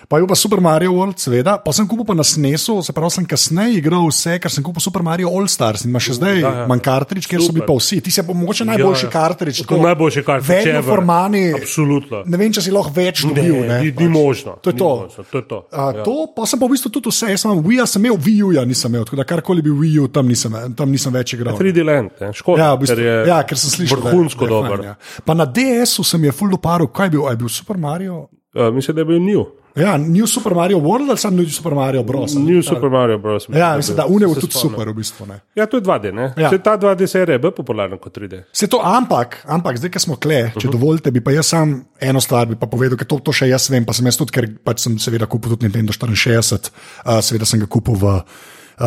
Pa je pa Super Mario World, seveda, pa sem kupil pa na SNES-u, se pravi, sem kasneje igral vse, ker sem kupil Super Mario All Stars in ima še zdaj Ja, ja. manj kartridž, kjer so bili Super. pa vsi. Ti si pa mogoče najboljši Ja, ja. kartridž. To je najboljši kartridž Vedno formani. Absolutno. Ne vem, če si lahko več dobil. Ne, ne, ni, pač. ni možno. To je to. Možno, to, je to. A, ja. to pa sem pa v bistvu tudi vse. Jaz sem imel Wii, sem imel Wii U, ja nisem imel, tako da karkoli bil Wii U, tam nisem, tam nisem več igral. 3D land, ne, škoda. Ja, v bistvu, ker je ja, ker sem slišal, vrhunsko da je- dober. fajn, ja. Pa na DS-u sem je full doparil, kaj je bil, je bil Super Mario. Uh, mislim, da je bil New. Ja, New Super Mario World ali sem New Super Mario Bros. New Super Mario Bros. Ja, mislim, da Une je se tudi spomnim. super v bistvu. Ne. Ja, to je 2D. Ne? Ja. Ja. Ta 2D serija je bolj popularna kot 3D. Se to, ampak, ampak zdaj, ko smo kle, če uh -huh. dovolite, bi pa jaz sam eno stvar bi pa povedal, ker to, to še jaz vem, pa sem jaz tudi, ker pač sem seveda kupil tudi Nintendo 64, uh, seveda sem ga kupil v uh,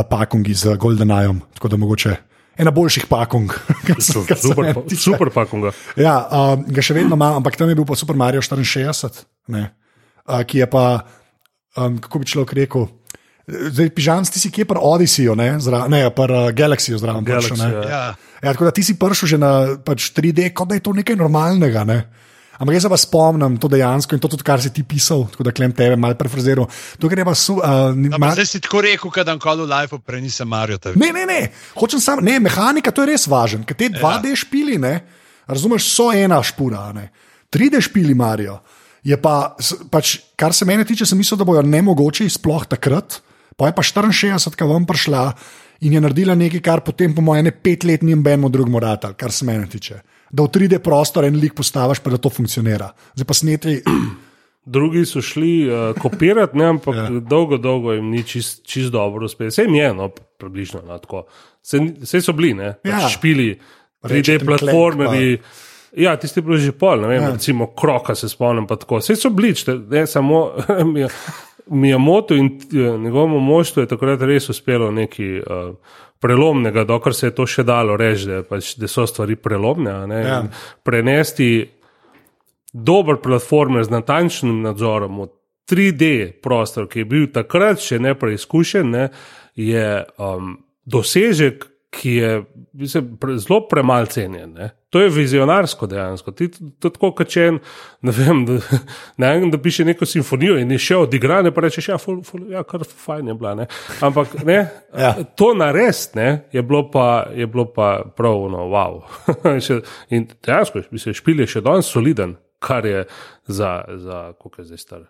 pakungi z GoldenEyem, tako da mogoče ena boljših pakung. (laughs) se Super, tiče. super pakunga. Ja, um, ga še vedno imam, ampak tam je bil pa Super Mario 64, ne, uh, ki je pa, um, kako bi človek rekel. Zdaj, pižam, ti si kje pri Odysseju, ne, zra, ne pri uh, Galaxyju zraven. prišel, Galaxy, ne. ja. Ja. Ja, tako da ti si prišel že na pač, 3D, kot da je to nekaj normalnega. Ne? Ampak jaz se pa spomnim to dejansko in to tudi, kar si ti pisal, tako da klem tebe malo prefraziral. Tukaj je pa su. Uh, No, ma, zdaj si tako rekel, da dan kol v life prej nisem Mario. tak- ne, ne, ne, hočem sam, ne, mehanika, to je res važen, ker te 2D špili, ne, razumeš, so ena špura, ne. 3D špili Marijo. Je pa, pač, kar se mene tiče, sem mislil, da bojo nemogoči, sploh takrat. Pa je pa 64, ki vam prišla in je naredila nekaj, kar potem, po mojem, ne pet let ni benmo drugemu rata, kar se mene tiče. Da v 3D prostor en lik postaviš, pa da to funkcionira. Zdaj pa sneti. (clears throat) Drugi so šli uh, kopirati, ne, ampak ja. dolgo, dolgo jim ni čist, čist dobro uspelo. Vse jim je, no, približno. No, tako. Sej so bili, ne, Ja. pač špili, 3D Ratchet and platformerji. Ja, tisti je bil že pol, ne vem, ja. recimo kroka se spomnim. pa tako. Sej so bili, ne samo (laughs) mi je- moto in eh, njegovemu moštvu je takrat res uspelo nekaj. Uh, Prelomnega, dokler se je to še dalo reči, da, pač, da so stvari prelomne. Ja. Prenesti dober platformer z natančnim nadzorom v 3D prostor, ki je bil takrat še ne preizkušen, ne, je um, dosežek, ki je mislim, pre, zelo premalo cenjen. Ne. To je vizionarsko dejansko. Ti to to tako kačen, ne vem, da, ne da piše neko simfonijo in je še odigran, pa rečeš, ja, ful, ful, ja, kar fajn je bila. Ne. Ampak ne, (laughs) Ja. to narediti ne, je, bilo pa- je bilo pa prav, no, wow. (laughs) In dejansko se špil je še danes soliden, kar je za, za koliko je zdaj star.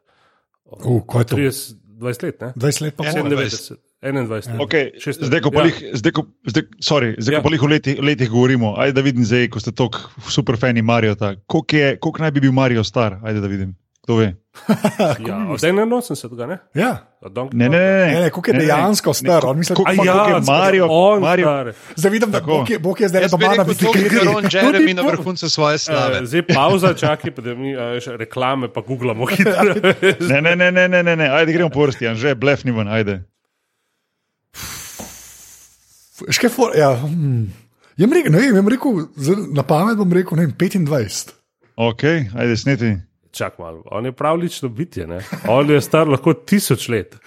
Uh, kaj je to? 30, 20 let, ne? 20 let pa Ja. pol. 97, 21 let. Okay, 16, zdaj, ko ja. lih, zdaj, ko, zdaj, sorry, zdaj, Ja. ko pa lih o letih, letih govorimo, ajde da vidim, zdaj, ko ste tako super fani Mario, koliko, naj bi bil Mario star, ajde da vidim. Kdo ve? (laughs) Ja, od 81, ne? Ja. Od Donkey Ne, ne, ne. Ne, ne, koliko je dejansko star, on misli, koliko- ja, je Mario, on Mario, star. Zdaj vidim, da Tako. Bog je, Bog je zdaj doma na je biciklu. Ron Jeremy na vrhuncu svoje slave. Uh, zdaj pauza, čakaj, pa da mi uh, reklame pa googlamo hitro. (laughs) Ne, ne, ne, ne, ne, ne, ne. ajde gremo po vrsti, že blef ni ven, ajde. Še for, ja, hmm. Jem rekel, ne vem, jem rekel, na pamet bom rekel, ne vem, 25. Ok, ajde sneti. Čak malo, on je pravlično bitje, ne? on je star lahko tisoč let.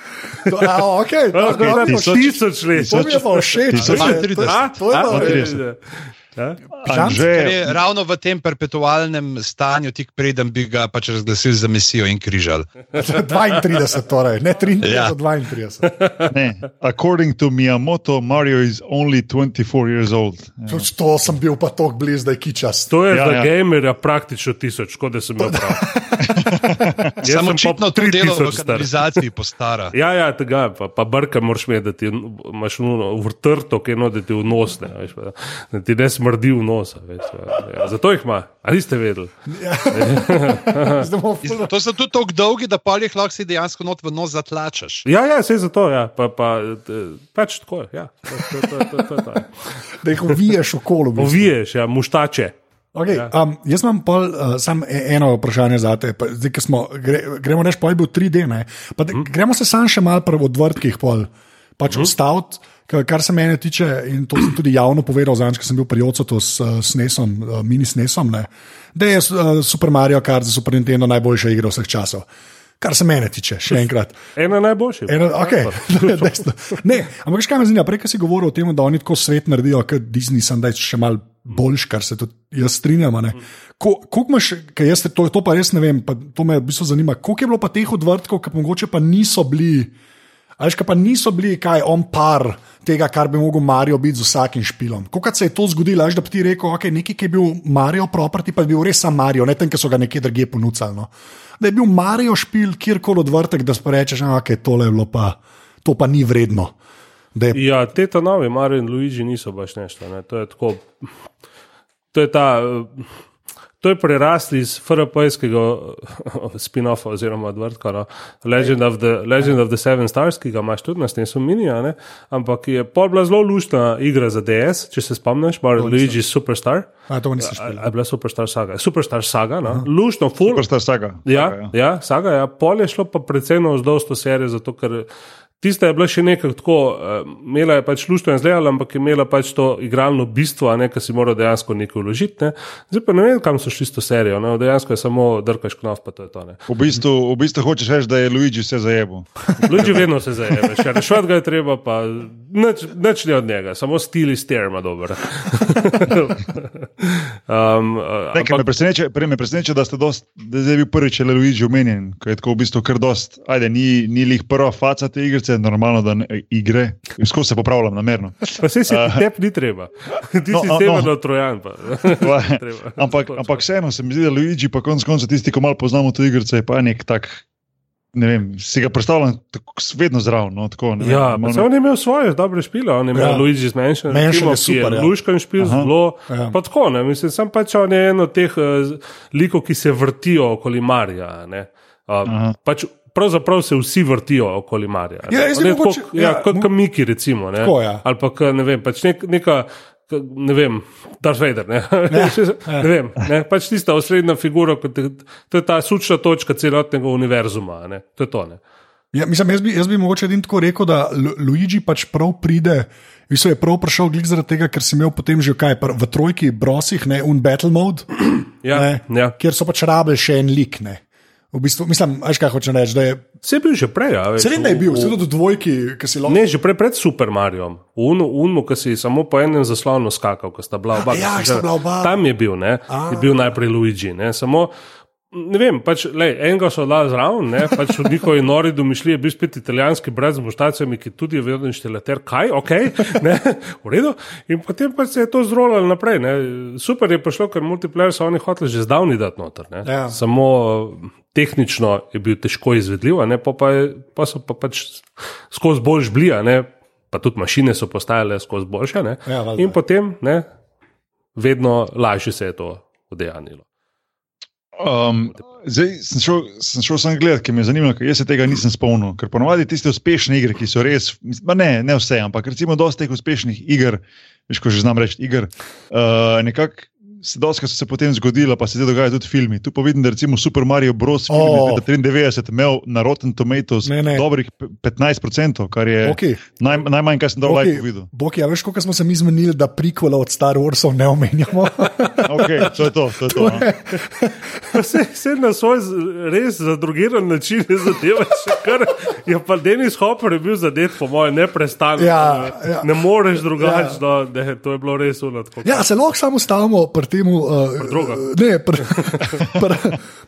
To, a, okay, to, okay, no, tisoč, tisoč let. To mi je pa všeč, to je pa 30. Ja? Žanr je ravno v tem perpetualnem stanju, tik preden bi ga pač razglasili za misijo in križal. (laughs) 32, torej, ne 33, ja. 32. (laughs) Ne. According to Miyamoto, Mario is only 24 years old. Ja. To sem bil pa tako blizu, da je kičas. To je ja, za ja. gamerja praktično tisoč, kot da sem imel prav. (laughs) Samo očitno tri delo v kanalizaciji postara. Ja, ja, tega pa, pa brka moraš imeti, da ti imaš vrtrto, ki je no, da ti vnosne. Da ti ne smrti v nos. Veš, pa, ja, zato jih ima, ali ste vedeli? (laughs) Ful- To so tudi tako dolgi, da pa jih lahko si dejansko not v nos zatlačaš. Ja, ja, vse zato, ja, pa, pa pač tako, ja. To, to, to, to, to. (laughs) Da jih oviješ okolo. v bistvu. Oviješ, ja, muštače. Okay, Ja. um, jaz imam pol, uh, samo e- eno vprašanje za te. Pa, zdaj, smo, gre, gremo reči, pol je bil 3D. Ne? Pa, mm. Gremo se sam še malo prvo od vrtkih pol. Pač mm. ustaviti, Kar, kar se mene tiče, in to sem tudi javno povedal, zadnjič, ko sem bil pri Ocotu s uh, Snesom, uh, mini Snesom, ne, da je uh, Super Mario Kart za Super Nintendo najboljša igra vseh časov. Kar se mene tiče, še enkrat. (laughs) Ena najboljših. Ena, okay. (laughs) ne, ampak kaj me zanima, prej si govoril o tem, da oni tako svet naredijo, kot Disney, sem da je še mal boljš, kar se tudi jaz strinjam. Ko, imaš, jaz to, to pa res ne vem, pa to me v bistvu zanima, koliko je bilo pa teh odvrtkov, ki mogoče pa niso bili. Ali pa niso bili kaj on par tega, kar bi lahko Marijo biti z vsakim špilom. Kako se je to zgodilo, až da bi ti rekel, okay, nekaj, ki je bil Marijo property, pa je bil res sam Marijo, ne tem, ki so ga nekje drugje ponudili. No. Da je bil Marijo špil, kjerkoli odvrtek, da sprečeš, da okay, tole je bilo pa, to pa ni vredno. Je... Ja, te ta novi Marijo in Luigi niso baš nešto. Ne. To je tako. To je ta. To je prerasli iz FRP-skega (laughs) spin-offa oziroma odvrtka, no? Legend, of the, Legend of the Seven Stars, ki ga imaš tudi na Stenesu Mini, ampak je pol bila zelo lušna igra za DS, če se spomniš, Mario Luigi Superstar. A, to nisem šel. Je bila Superstar saga. Superstar saga, no? lušno, full. Superstar saga. Ja, saga, ja. ja saga, ja. Pol je šlo pa predvsem vzdolj serijo, zato ker. Tista je bila še nekako tako, uh, imela je pač luštvo in zdaj, ampak je imela pač to igralno bistvo, ne, ki si mora dejansko nekaj vložiti. Ne. Zdaj pa ne vem, kam so šli s to serijo, ne. dejansko je samo drkaš knov, pa to je to. V bistvu, v bistvu hočeš reči, da je Luigi vse zajebo. (laughs) Luigi vedno se zajebe, še rešvat ga je treba, pa nič, nič ne od njega, samo stil iz ter ima dober. (laughs) um, uh, ampak... Me preseneča, da ste dost, da je bil prvič le Luigi omenjen, ko je tako v bistvu kar dost, ajde, ni, ni lih prva faca te igrice je normalno, da ne, igre, skozi se popravljam namerno. Pa se si uh, tep ni treba, (laughs) ti no, si no, tebe no. trojan. (laughs) (laughs) ampak, ampak vseeno se mi zdi, da Luigi, pa konec konca tisti, ki malo poznamo to igrico, je pa nek tak. Ne vem, si ga predstavljam tako vedno zraven. No, ja, malo... On je imel svoje dobre špile, on je imel ja. Luigi zmanjšan, zelo super. Ja. Luška in špil zelo. Ja. Pa tako, ne, mislim, sem pač on je eno od teh uh, likov, ki se vrtijo okoli Marija. Uh, pač pravzaprav se vsi vrtijo okoli Marija. Ja, ne, kot ja, ja, Miki, recimo. Tako, ja. Ali pa ne vem, pač nek, neka. Ne vem, Darth Vader. Ne, ja, (laughs) ja. ne vem, ne, pač tista osrednja figura, to je ta sučna točka celotnega univerzuma. Ne, to je to. Ja, mislim, jaz, bi, jaz bi mogoče edin tako rekel, da Luigi pač prav pride. Viso je prav prišel glik zaradi tega, ker si imel potem že kaj, v trojki brosih, ne, un battle mode, ja, ne, ja. kjer so pač rabili še en lik. Ne. V bistvu, mislim, veš, kaj hočeš reči. Je... Se je bil že prej, ja. Se je bil, se je bil dvojki, ki si lahko. Ne, že prej pred Super Marijo. Unmo, ki si samo po enem zaslonu skakal, ko sta bila oba. Ja, sta bila oba. Tam je bil, ne. Je bil najprej Luigi, ne. Samo, Ne vem, pač, lej, enega so dali zraven, ne, pač v njihovi nori domišljiji je bil spet italijanski brat z muštacami, ki tudi je vedno inštalater, kaj, ok, ne, v redu. In potem pa se je to zrolalo naprej. Ne. Super je prišlo, ker multiplayer so oni hoteli že zdavni dati noter. Ja. Samo tehnično je bil težko izvedljiv, pa, pa, pa so pa pač skozi boljš blija, pa tudi mašine so postajale skozi boljše. Ja, in potem ne, vedno lažje se je to udejanilo. Um, zdaj sem šel, sem šel sem gledati, ker me je zanimalo, ker jaz se tega nisem spomnil. Ker ponovadi tiste uspešne igre, ki so res, ne, ne vse, ampak recimo dosta teh uspešnih iger, veš, ko že znam reči, iger, uh, nekako dosti so se potem zgodila, pa se zdaj dogaja tudi filmi. Tu pa vidim, da recimo Super Mario Bros. film oh. 93 imel na Rotten Tomatoes ne, ne. dobrih 15%, kar je okay. naj, najmanj, kar sem dal okay. videl. Bok, ja, veš, koliko smo se mi zmenili, da prikvala od Star Warsov ne omenjamo. (laughs) okay, to je to. to, je to, to se, se na svoj res zadrugiran način zadeva, še kar je pa Denis Hopper je bil zadet, po mojem, neprestano. Ja, ja. Ne moreš drugače, ja. da to je bilo res unatko. Ja, se lahko samo stavimo temu, uh, ne, pr, (laughs) pr,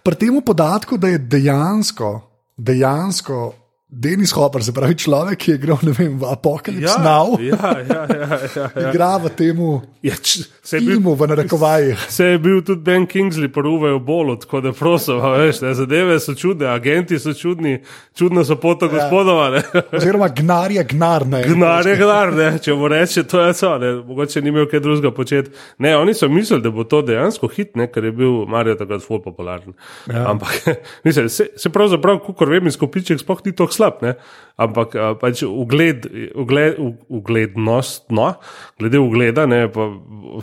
pr temu podatku, da je dejansko, dejansko Denis Hopper, se pravi človek, ki je igral vem, v Apocalypse ja, Now. Ja, ja, ja, ja, ja. Igra v tem ja, filmu, v narekovajih. Se je bil tudi Ben Kingsley, poruvaj v bolu, tako da prosim, veš, ne, zadeve so čudne, agenti so čudni, čudno so poto ja. gospodova. Oziroma, gnar je gnar. Ne, gnar je gnar, ne, če mu reče, to je to, ne, mogoče ni imel kaj drugega početi. Ne, oni so mislili, da bo to dejansko hit, ne, ker je bil Marijo takrat full popularen. Ja. Ampak, (laughs) mislim, se, se pravzaprav, kako vem, izkopiček sploh ni toks slab, ne? ampak a, pač ugled, ugled, uglednost, no, glede ugleda, ne, pa,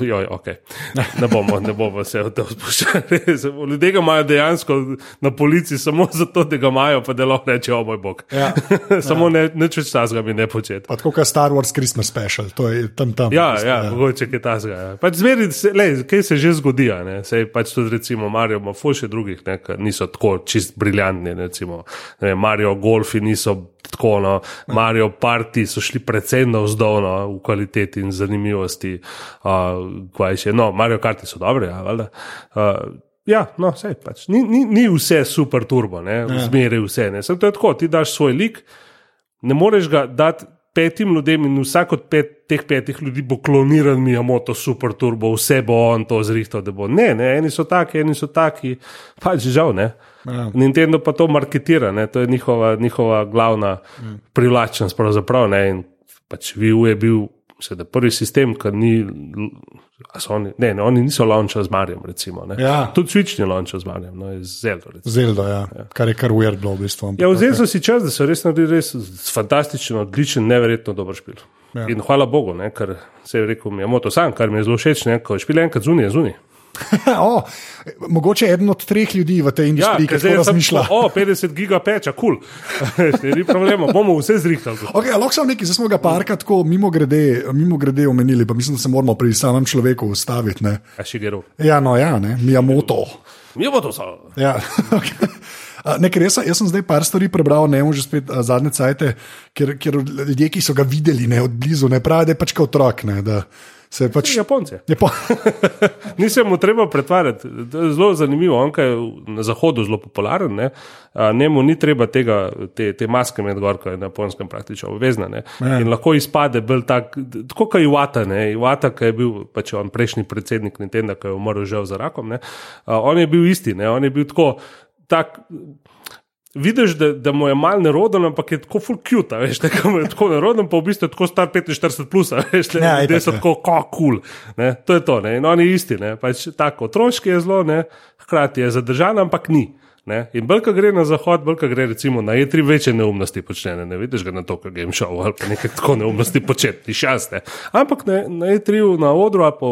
joj, okay. ne, bomo, ne bomo se v to spuščali. (laughs) Ljudje ga imajo dejansko na policiji samo (laughs) zato, da ga imajo, pa da lahko reče, o moj bog. Ja. (laughs) samo ne, nič več časa mi ne početi. Tako kot Star Wars Christmas special, to je tam tam. Ja, Mislim, ja, mogoče kaj tasga. Ja. Pač zmeri, se, lej, kaj se že zgodi, sej pač tudi recimo Mario ima ful še drugih, ne, niso tako čist briljantni, recimo ne, vem, Mario Golfi niso tako, no, Mario Party so šli predvsem navzdolno v kvaliteti in zanimivosti, uh, še, no, Mario Karti so dobre, ja, valjda. Uh, Ja, no, sej, pač. ni, ni, ni vse super turbo, ne, zmeraj vse. Ne. Samo to je tako, ti daš svoj lik, ne moreš ga dati petim ljudem in vsak od pet, teh petih ljudi bo kloniran Miyamoto super turbo, vse bo on to zrihtal, da bo. Ne, ne, eni so taki, eni so taki, pač žal ne. Ja. Nintendo pa to marketira, ne, to je njihova, njihova glavna mm. privlačnost pravzaprav, ne, in pač VU je bil seveda prvi sistem, ki ni, oni, ne, ne, oni niso launčali z Marijem, recimo, ne. Ja. Tudi Switch ni launčal z Marijem, no, z Zeldo, recimo. Zelda, ja. kar je kar weird bilo v bistvu. Ja, vzeli okej. so si čas, da so res naredili res fantastičen, odličen, neverjetno dober špil. Ja. Ja. In hvala Bogu, ne, ker se je rekel, mi je moto sam, kar mi je zelo všeč, ne, ko je špil enkrat zunaj, zunaj. (laughs) o, mogoče eden od treh ljudi v tej Ja, industriji, ker ki tako zdaj sem razmišlja. šlo, o, 50 giga peča, kul, (laughs) cool. ni problema, bomo vse zrihtali. Okay, lahko samo nekaj, zdaj smo ga parkrat tako mimo grede, mimo grede omenili, pa mislim, da se moramo pri samem človeku ustaviti. Ne? A še gero. Ja, no, ja, ne, Miyamoto. Mi bo to samo. Ja, (laughs) okay. A, Ne, ker jaz, sem- jaz sem zdaj par stvari prebral, ne vem, že spet a, zadnje cajte, ker, ker ljudje, ki so ga videli ne, od blizu, ne pravijo, da je pač kot otrok. Ne, da se pač, Japonce. pa, (laughs) Nisem mu treba pretvarjati. Zelo zanimivo, on je na zahodu zelo popularen. Ne? A, Njemu ni treba tega, te, te maske med gor, ki je na japonskem praktično obvezna. Ne? Ja. In lahko izpade bolj tak, tako kot Iwata. Ne? Iwata, ki je bil pač on prejšnji predsednik Nintendo, ki je umrl žal za rakom. Ne? A, On je bil isti, ne? on je bil tako. Tak, Vidiš, da, da mu je mal neroden, ampak je tako full cute, veš, da je tako neroden, pa v bistvu je tako star 45 plus, veš, Ja, ja, ljudje so ja. tako kako kul. Cool, to je to, ne? in oni isti, ne? pač tako otroški je zelo, ne? hkrati je zadržan, ampak ni. Ne? In bolj, ko gre na zahod, bolj, ko gre recimo na E3, večje neumnosti počne. Ne, vidiš ga na to, kar game show ali pa nekaj tako neumnosti početi. Ne? Ampak ne, na E3 na odru pa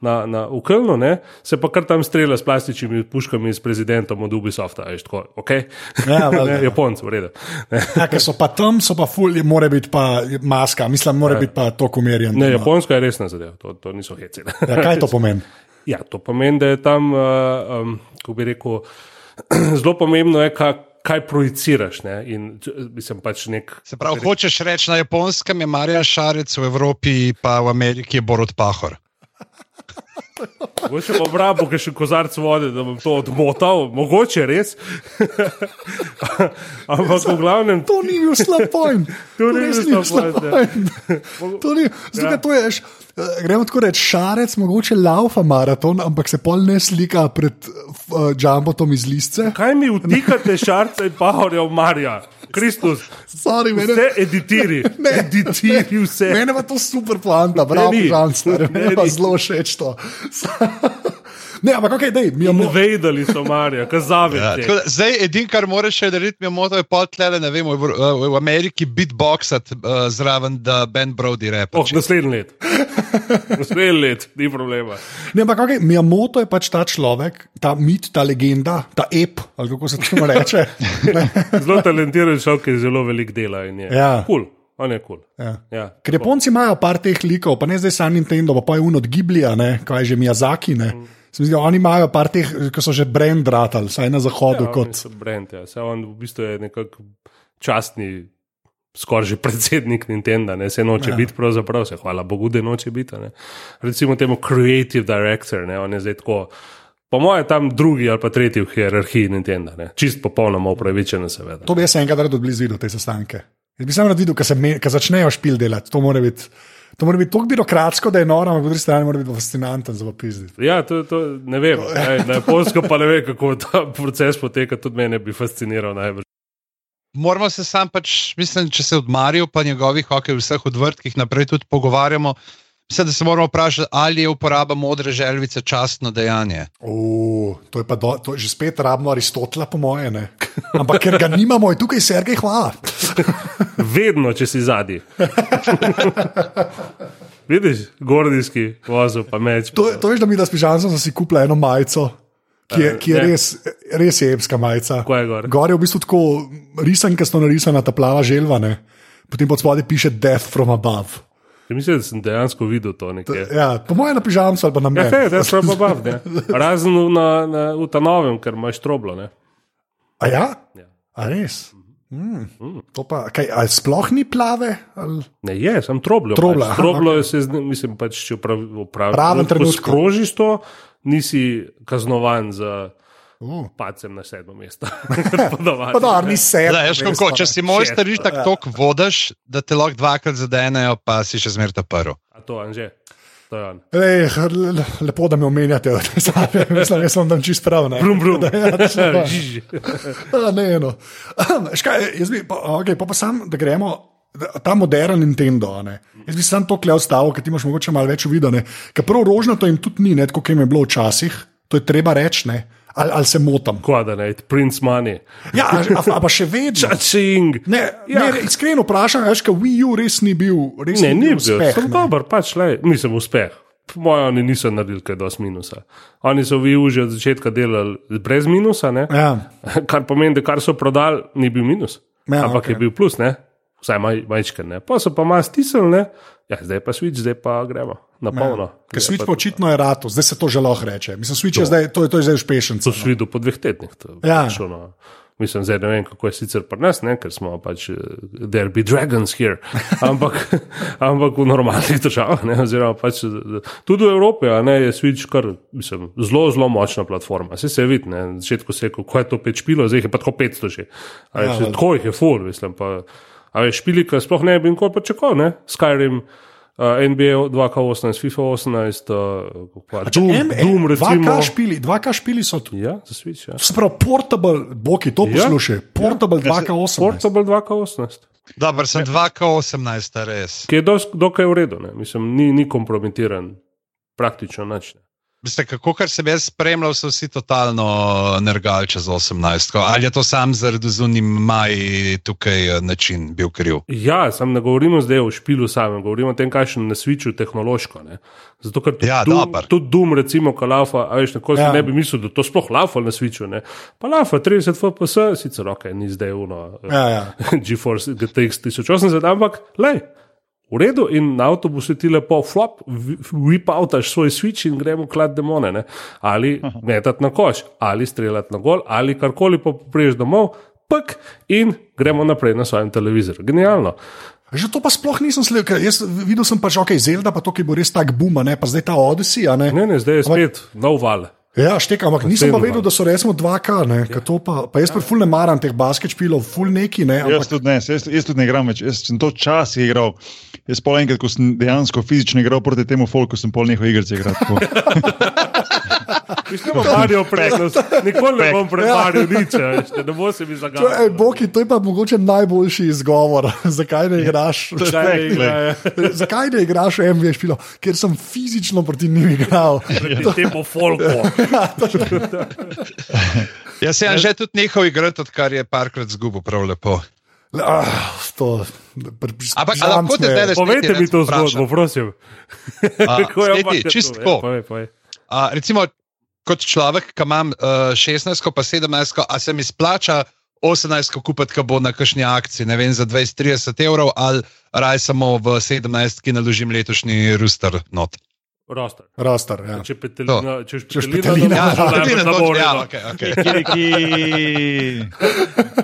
na, na Ukelnu ne, se pa kar tam strela s plastičnimi puškami s prezidentom od Ubisofta. Veš, tako, okay? Ja, (laughs) ne, ja. Japonci, v redu. Ja, ker so pa tam, so pa ful, mora biti pa maska, mislim, mora biti pa to umerjen. Ne, Japonska je resna zadeva, to, to niso heci. ne. Ja, kaj to pomeni? (laughs) Ja, to pomeni, da je tam, uh, um, kako bi rekel, (clears throat) zelo pomembno je, kaj, kaj projiciraš. Ne? In mislim pač nek. Se pravi, hočeš reči na japonskem je Marija Šarec, v Evropi pa v Ameriki je Borod Pahor. Mogoče bo brabo, ker še kozarc vode, da bom to odmotal, mogoče res. (laughs) Ampak v glavnem. To ni bil slab point. To ni bil slab ni, zato, Ja. to je, š- eh, gremo tako reči, šarec, mogoče laufa maraton, ampak se pol ne slika pred uh, Jumbotom iz listce. Kaj mi vtikate šarce in pahorja v Marija? Kristus, Sorry, mene, vse editiri, (laughs) editiri vse. mene pa to super poanta, bravo, ni. žanster, Ne, mene pa ni. zelo všeč to. (laughs) ne, ampak ok, dej, mi imamo. Vedeli so Marija, Ja, kazaveti. tako da zdaj, edino, kar moraš še narediti, je moto, je potlele, ne vem, v, v, v Ameriki beatboxati uh, zraven, da Ben Brody repa. Oh, naslednji let. (laughs) Naslednji let, ni problema. Ne, ampak okay, Miyamoto je pač ta človek, ta mit, ta legenda, ta ep, ali kako se temu reče. (laughs) Zelo talentiran človek, ki je zelo velik dela in je Ja. kul, on je kul. Ja. Ja. Ker Japonci imajo par teh likov, pa ne zdaj sam Nintendo, pa pa je un od Giblija, ne, kaj je že Miyazaki. Ne. Mi Zdi, da oni imajo par teh, ki so že brand ratali, saj na zahodu. Ja, kot, brand, ja. Saj on v bistvu je nekako častni. Skoraj že predsednik Nintendo, ne se noče ja. biti, pravzaprav se hvala Bogu, da noče biti. Ne. Recimo temu creative director, ne, on je zdaj tako, po mojem, tam drugi ali pa tretji v hierarhiji Nintendo, ne. čist popolnoma upravičen, seveda. to bi jaz enkrat rad od blizu videl, te sestanke. Jaz bi sam rad videl, ko začnejo špil delati. To mora biti. To mora biti tako birokratsko, da je noro, ampak po drugi strani mora biti pa fascinanten za popizditi. Ja, to, to ne vem. (laughs) Na Japonsko pa ne vem, kako ta proces poteka, tudi mene bi fasciniral najbolj. Moramo se sam pač, mislim, če se od Marijo pa njegovih, ok, vseh odvrtkih naprej tudi pogovarjamo. Mislim, da se moramo vprašati, ali je uporaba modre želvice častno dejanje. Uh, to, je pa do, to je že spet rabno Aristotela, po moje. Ne? Ampak ker ga nimamo, je tukaj Sergej, hvala. (laughs) Vedno, če si zadnji. (laughs) Vidiš, gordijski vozil, pa meč. To, to veš, da mi da s pižamom sem si kupila eno majico. Ki je, ki je res, res je epska majica. Je gor? Gor je v bistvu tako risankasto narisana ta plava želva, ne? potem pod spodaj piše Death from above. Mislim, da sem dejansko videl to nekje. Ja, po mojem na pižamcu ali pa na Ja, meni. hej, da je slabo bav, ne. Razen na, na, v ta novem, ker imaš troblo, ne. A ja? Ja. A res? Mm. To pa, kaj, ali sploh ni plave? Ali? Ne, je, sem troblo. Trobla, Pač. aha, Troblo je, se, zna- mislim, pač, če pravi, Pravem trenutku. skrožiš to, nisi kaznovan za Uh. pacem na sedmo mesto. (laughs) Pa da, ni se. Zdaj, veš, kako, če si mojster, riš tako tok vodaš, da te lahko dvakrat zadenejo, pa si še zmeraj ta prvo. A to, Anže, to je on. Lej, le- lepo, da me omenjate, (laughs) mislim, da sem tam čist prav. ne. Brum, brum. (laughs) Da, ja. Žiži. A, ne, no. (clears throat) Škaj, jaz bi, pa, okay, pa, pa sam, da gremo. da- Ta modern Nintendo, ne. jaz bi sam to klej stavil, ker ti imaš mogoče malo več uvidene. Ker prav rožnato jim tudi ni, ne, kot jim je bilo včasih, to je treba reči, ne. Ali, ali se motim. Ne, Prince Money. Ja, a, a, a pa še vedno. (laughs) Čačing. Ne, Ja. ne, iskreno vprašam, veš, kaj Wii U res ni bil, res Ne, ni bil, uspeh. sem ne. dober, pač le, nisem uspeh. Po mojem, oni niso naredili kaj dosti minusa. Oni so v EU že od začetka delali brez minusa, ne? Ja. kar pomeni, da kar so prodali, ni bil minus. Ja, ampak okej. je bil plus, ne? Vsaj maj, majčken. ne. Pa so pa malo stisnili, ja, zdaj pa switch, zdaj pa gremo na polno. Ja. Ker Switch pa očitno je rato, zdaj se to že lahko reče. Mislim, Switch je zdaj, to je, to je zdaj uspešen. To si videl po dveh tednih. to Ja. pač ono, Mislim, zdaj ne vem, kako je sicer pri nas, ne? ker smo pač, eh, there be dragons here, (laughs) ampak, ampak v normalnih državah, ne? oziroma pač, eh, tudi v Evropi ne, je Switch kar mislim, zelo, zelo močna platforma. Vse se vidi, ne? na začetku se je kako je to pet špilo, zdaj je pa tako 500 že. A Ja, tako jih je full, mislim. Pa, a veš, špili, ki sploh ne bi nikoli pa čakal, ne? Skyrim. Uh, NBA 2K18, FIFA 18, uh, pa Doom, Doom recimo. 2K špili, 2K špili so tu. Ja, za Switch. Ja. Pravi, portable, Boki, to Ja. poslušaj, portable 2K8. Portable 2K18. Dobro, sem 2K18, res. ki je dokaj v redu, ne? mislim, ni, ni kompromitiran, praktično nič. Veste, kako kar sem jaz spremljal, so vsi totalno nergali čez 18. Ko- Ali je to sam zaradi zunim maj tukaj eh, način bil kriv? Ja, sam ne govorimo zdaj o špilu samem, govorimo o tem, kaj še na sviču tehnološko. Ne? Zato, ker tudi Ja, Doom, tudi Doom, recimo, ko laufa, a veš, nekoli ja. Ne bi mislil, da to sploh laufa na sviču. Ne? Pa laufa 30 FPS, sicer ok, ni zdaj uno. Ja, ja. GeForce GTX 1080, ampak lej. V redu, in na avtobusu ti lepo flop, vipautaš svoj switch in gremo klad demone. Ne? Ali metati na koš, ali streljati na gol, ali karkoli pa priješ domov, pek in gremo naprej na svojem televizorju. Genialno. Že to pa sploh nisem sledil, ker jaz videl sem pač, ok, Zelda pa to, ki bo res tak buma, ne, pa zdaj ta Odyssey, a ne. Ne, ne, zdaj je spet nov val. Ja, štek, ampak nisem pa vedel, da so recimo 2K, ne, ja. to pa, pa jaz pa ful ne maram teh basket špilov, ful neki, ne, Jaz ampak tudi ne, jaz, jaz tudi ne igram več. Jaz sem to časih igral. Jaz pol enkrat, ko sem dejansko fizično igral proti temu folku, sem pol nehal igrice igrati. (laughs) Mislim, da bo Mario prednost. Nikoli ne bom predvaril nič, a veš, ne bo se mi zagadal. ej, Boki, to je pa mogoče najboljši izgovor, (laughs) (laughs) zakaj ne igraš. Ne igrajo? Zakaj ne igraš v MV špilo? Ker sem fizično proti njim igral. Temu folku. Jaz sem že tudi nehal igrati, odkar je parkrat zgubil prav lepo. Ah, to, Ampak, a žanc lahko te zdaj Povejte mi to zgodbo, prosim. (laughs) A, Kako je pa čisto to? tako. Ja, povej, povej. A, recimo, kot človek, ki imam uh, 16, pa 17, a se mi splača 18, kupiti, ki bo na kakšni akciji, ne vem, za 20-30 evrov, ali raj samo v 17, ki naložim letošnji ruster not. Roster. Rastar, ja. Če petelina, če Če petelina, špetelina. dobro, Ja, najbolj petelina, ne bo točno, ja, redo. okay, okay. Kiki.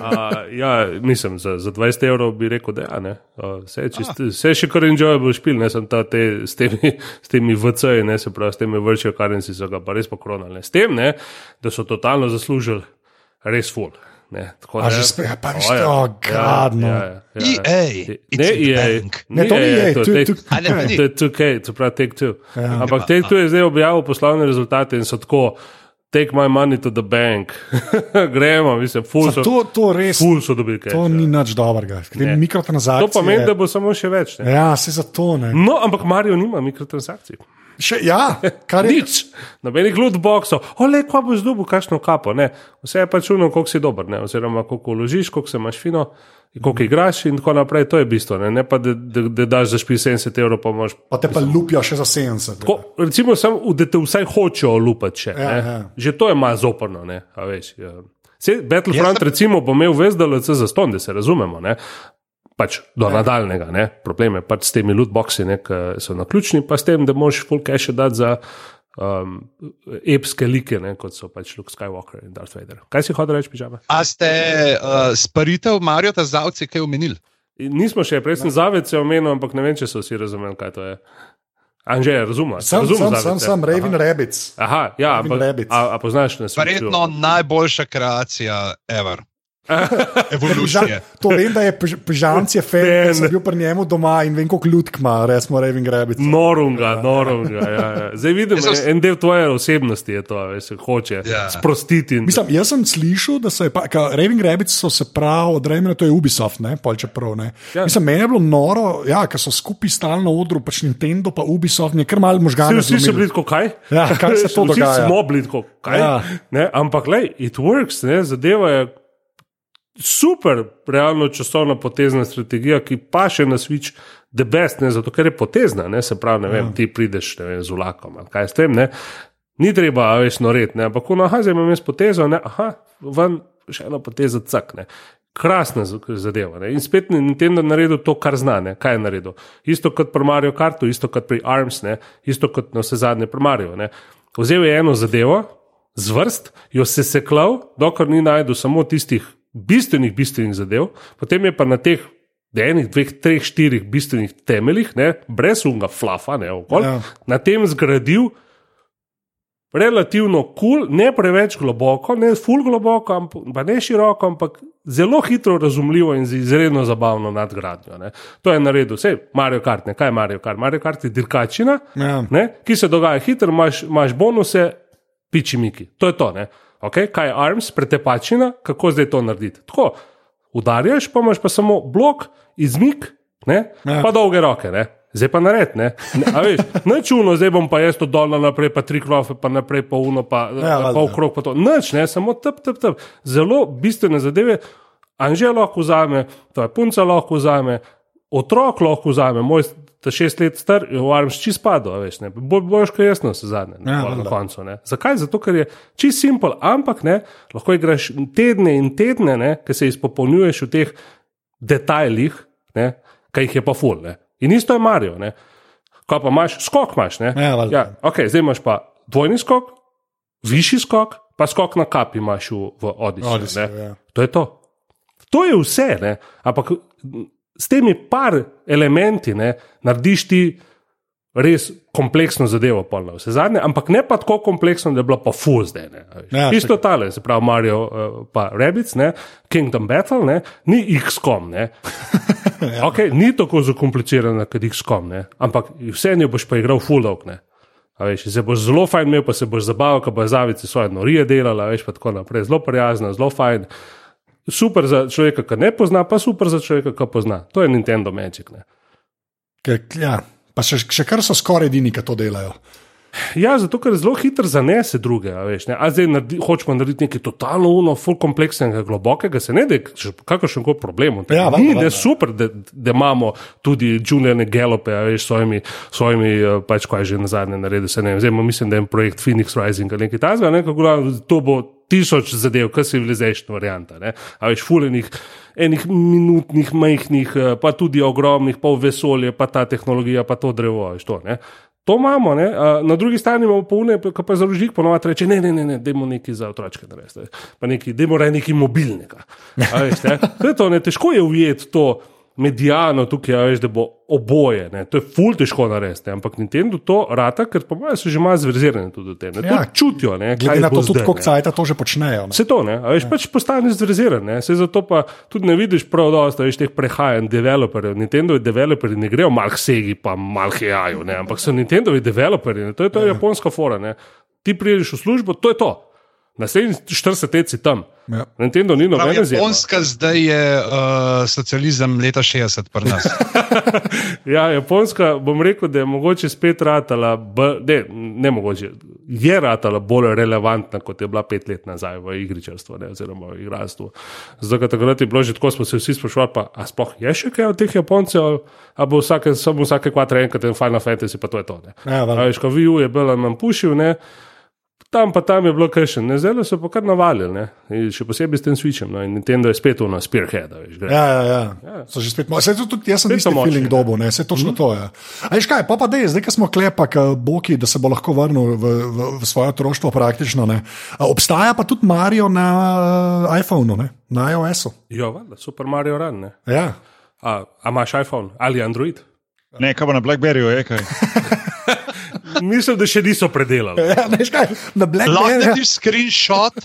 A, ja, mislim, za, za 20 evrov bi rekel, da ja, ne. A, Vse je, čist, vse je še kar enjoyable špil, ne sem ta te, s temi, s temi VC-ji, ne se pravi, s temi virtual currency so ga pa res pokronali. ne. S tem, ne, da so totalno zaslužili res full. Ne, tako A že spet, pa veš, O, ja. oh, God, no. ja, ja, ja. EA, it's Ne, in the EA. bank. Ne, to ni EA, to to je je Take- A ne, pa ni. To je 2K, to pravi Take Two. Ampak Take Two je zdaj objavil poslovne rezultate in so tako take my money to the bank, (laughs) gremo, mislim, ful so, To, to res ful so dobili kaj. to ni nič dobrega. Ne. Mikrotransakcije. To pomeni, da bo samo še več. Ne? Ja, se za to ne. No, ampak Marijo nima mikrotransakcij. Še, ja, kar je. Nič, nobenih lootboxov, ole, ko boš dobil, kakšno kapo. Ne. Vse je pač čuno, koliko si dober, ne. oziroma koliko vložiš, koliko se imaš fino, koliko igraš in tako naprej. To je bistvo, ne, ne pa da, da, da daš za špil 70 evrov, pa imaš. Pa te pa lupijo še za 70. Ko, recimo, sam, da te vsaj hočejo lupati. Še, Ja, ja. Že to je malo zoprno. Ne, a veš, ja. Battlefront, recimo, bo imel ves DLC za ston, da se razumemo. Ne. Pač do ja. nadaljnega, ne? problem je pač s temi lootboxi, ne, ki so na ključni, pa s tem, da moš full cache dati za um, epske like, ne, kot so pač Luke Skywalker in Darth Vader. Kaj si hotel reči, pižama? A ste uh, sparitev Marijo ta zavci kaj omenili? In Nismo še, prej sem zavece omenil, ampak ne vem, če so vsi razumeli, kaj to je. Anže, razumem. Sem, sem, sem, sem Raven Rabbits. Aha, ja, Raven ampak, Rabbits. a, a poznaš na svetu? Verjetno najboljša kreacija ever. (laughs) Evolucije. To vem, da je Pežanc je fan, Fan. sem bil pri njemu doma in vem, koliko ljudk ima, resmo Raven Rabbits. Norunga, norunga. Ja, ja. Zdaj vidim, Jaz en del tvoje osebnosti je to, veš, se hoče Ja. sprostiti. In, Mislim, jaz sem slišal, da so Raven Rabbits so se prav odrejali, to je Ubisoft, ne, pol čeprav ne. Ja. Ja. Mislim, meni je bilo noro, ja, ker so skupaj stalno na odru, pač Nintendo pa Ubisoft, je kar malo Vsi, vsi so bili tako, kaj? Ja, kaj se to (laughs) Vsi dogaja? smo bili tako, kaj? Ja. Ne, ampak, lej, it works, ne, zadeva je super, realno časovno potezna strategija, ki pa še na switch. The best, ne, zato ker je potezna, ne, se pravi, ne vem, Ja. ti prideš vem, z vlakom ali kaj s tem. Ne, ni treba, a veš, noreti, ampak, no, aha, zdaj imam jaz potezo, ne, aha, ven še eno potezo, cak. Ne. Krasna zadeva. Ne. In spet je Nintendo naredil to, kar zna. Ne. Kaj je naredil? Isto kot pri Mario Kartu, isto kot pri Arms, ne. isto kot na vse zadnje pri Mario. Ne. Vzel je eno zadevo, zvrst, jo sesekljal, dokler ni najdel samo tistih bistvenih, bistvenih zadev, potem je pa na teh enih, dveh, treh, štirih bistvenih temeljih, ne, brez unga flafa, ne, okol, Ja. na tem zgradil. Relativno kul, cool, ne preveč globoko, ne ful globoko, ampak, pa ne široko, ampak zelo hitro razumljivo in z izredno zabavno nadgradnjo. Ne. To je naredil, vse Mario Kart, ne kaj je Mario Kart. Mario Kart je dirkačina, Ja. ne, ki se dogaja hitro, imaš, imaš bonuse, piči miki. To je to. ne. Okay? Kaj je arms, pretepačina, kako zdaj to narediti? Tako, udarjaš, pa imaš pa samo blok, izmik, ne, Ja. pa dolge roke. Ne. Zdaj pa nared, ne. ne veš, (laughs) Načuno, zdaj bom pa jaz to dol naprej, pa tri klofe, pa naprej pa uno, pa, Ja, pa valjda. okrog, pa to. Nič, ne, samo tep, tep, tep. Zelo bistvene zadeve. Anže lahko vzame, to je punca lahko vzame, otrok lahko vzame, moj ta šest let star, je v arms čist padel, veš, ne, bolj boš kot jaz na zadnje, Ja, ja, na koncu. Ne. Zakaj? Zato, ker je čist simpel, ampak ne, lahko igraš tedne in tedne, ne, ki se izpopolnjuješ v teh detajlih, ne, kaj jih je pa ful. Ne. In isto je Mario. Ne. Ko pa imaš skok, imaš. Ne. Ja, valjda. ja, okay, zdaj imaš pa dvojni skok, višji skok, pa skok na kap imaš v, v Odisseju. Odyssey, ne. ja. To je to. To je vse, ne? ampak s temi par elementi ne, narediš ti res kompleksno zadevo, polno vse zadnje, ampak ne pa tako kompleksno, da je bilo pa fuz zdaj. Ne. Ja, Isto tale, se pravi Mario uh, pa Rabbits, ne, Kingdom Battle, ne, ni XCOM. (laughs) Ja. Okay, ni tako zakomplicirano kot XCOM, ne, ampak vse ne boš pa igral fullok. A veš, se boš zelo fajn imel, pa se boš zabaval, ko bo zavice svoje norije delala, veš, pa tako naprej. Zelo prijazna, zelo fajn. Super za človeka, ki ne pozna, pa super za človeka, ki pozna. To je Nintendo Magic. Ne. Ker, ja. Pa še, še kar so skoraj edini, ki to delajo. Ja, zato ker zelo hitro zanese druge. a Veš, ne. a zdaj naredi, hočemo narediti nekaj totalno uno, full kompleksnega, globokega, se ne da je kakršen koli problem. Ja, Ni, valjda, ne, valjda. super, da, da imamo tudi Juliane Galope, a veš, svojimi, svojimi eh, pač kaj je že na zadnje vem, zdaj mislim, da je en projekt Phoenix Rising ali nekaj takega, ne, kako to bo tisoč zadev, kar civilization varianta. Ne. A veš, fulenih. Enih minutnih, majhnih, eh, pa tudi ogromnih, pa vesolje, pa ta tehnologija, pa to drevo. veš, To, ne. To imamo, ne? Na drugi strani imamo polne, ki pa za rožnik ponovadi reče: ne, ne, ne, ne dajmo nekaj za otročke narediti, pa nekaj, dajmo reči nekaj mobilnega. Veš, ne? To je to, ne? Težko je ujeti to medijano tukaj, a veš, da bo oboje. Ne? To je ful težko narediti, ampak Nintendo to rata, ker mojem so že malo zverzirani tudi tem. Ne? Ja. Ja. Čutijo, ne? Glede na to, zdaj, koliko ne. cajta to že počnejo. Ne? Vse to, ne, a veš, ja. pač postaneš zverziran, ne, se zato pa tudi ne vidiš prav dosta, veš, teh prehajanj developerjev. Nintendovi developerji ne grejo mal segi, pa mal hejajo, ne, ampak so Nintendovi developerji, ne, to je to ja. japonska fora, ne. Ti prideš v službo, to je to. Naslednji 40 let si tam. Ja. Nintendo ni nobene zemlje. Japonska zdaj je uh, socializem leta 60 pri nas. (laughs) Ja, Japonska, bom rekel, da je mogoče spet ratala, b, ne, ne mogoče, je ratala bolj relevantna, kot je bila pet let nazaj v igričarstvu, ne, oziroma v igralstvu. Zato, takrat je bilo že tako, smo se vsi sprašvali, pa a sploh je še kaj od teh Japoncev, ali- ali bo vsake, samo vsake kvatre enkrat en Final Fantasy, pa to je to. Ne. Ja, valjda. A veš, ko Viju je bil nam pušil, ne. Tam pa tam je bilo kršen, ne zdaj so pa kar navalili, ne. In še posebej s tem switchem. No, in Nintendo je spet nas spearhead, veš, gre. Ja, ja, ja. So že spet, saj to tudi jaz sem Spet isti so močni, feeling ne. dobo, ne, se točno to je. A veš kaj, pa pa dej, zdaj, ko smo klepa, k Boki, da se bo lahko vrnil v, v, v svoje otroštvo praktično, ne. Obstaja pa tudi Mario na uh, iPhonu, ne, na iOS-u. Ja, valjda, Super Mario Run, ne. Ja. A, a imaš iPhone ali Android? Ne, kaj pa na Blackberryju je kaj. (laughs) Mislim, da še niso predelali. Ja, veš kaj, na Lahko Blackberry. narediš screenshot,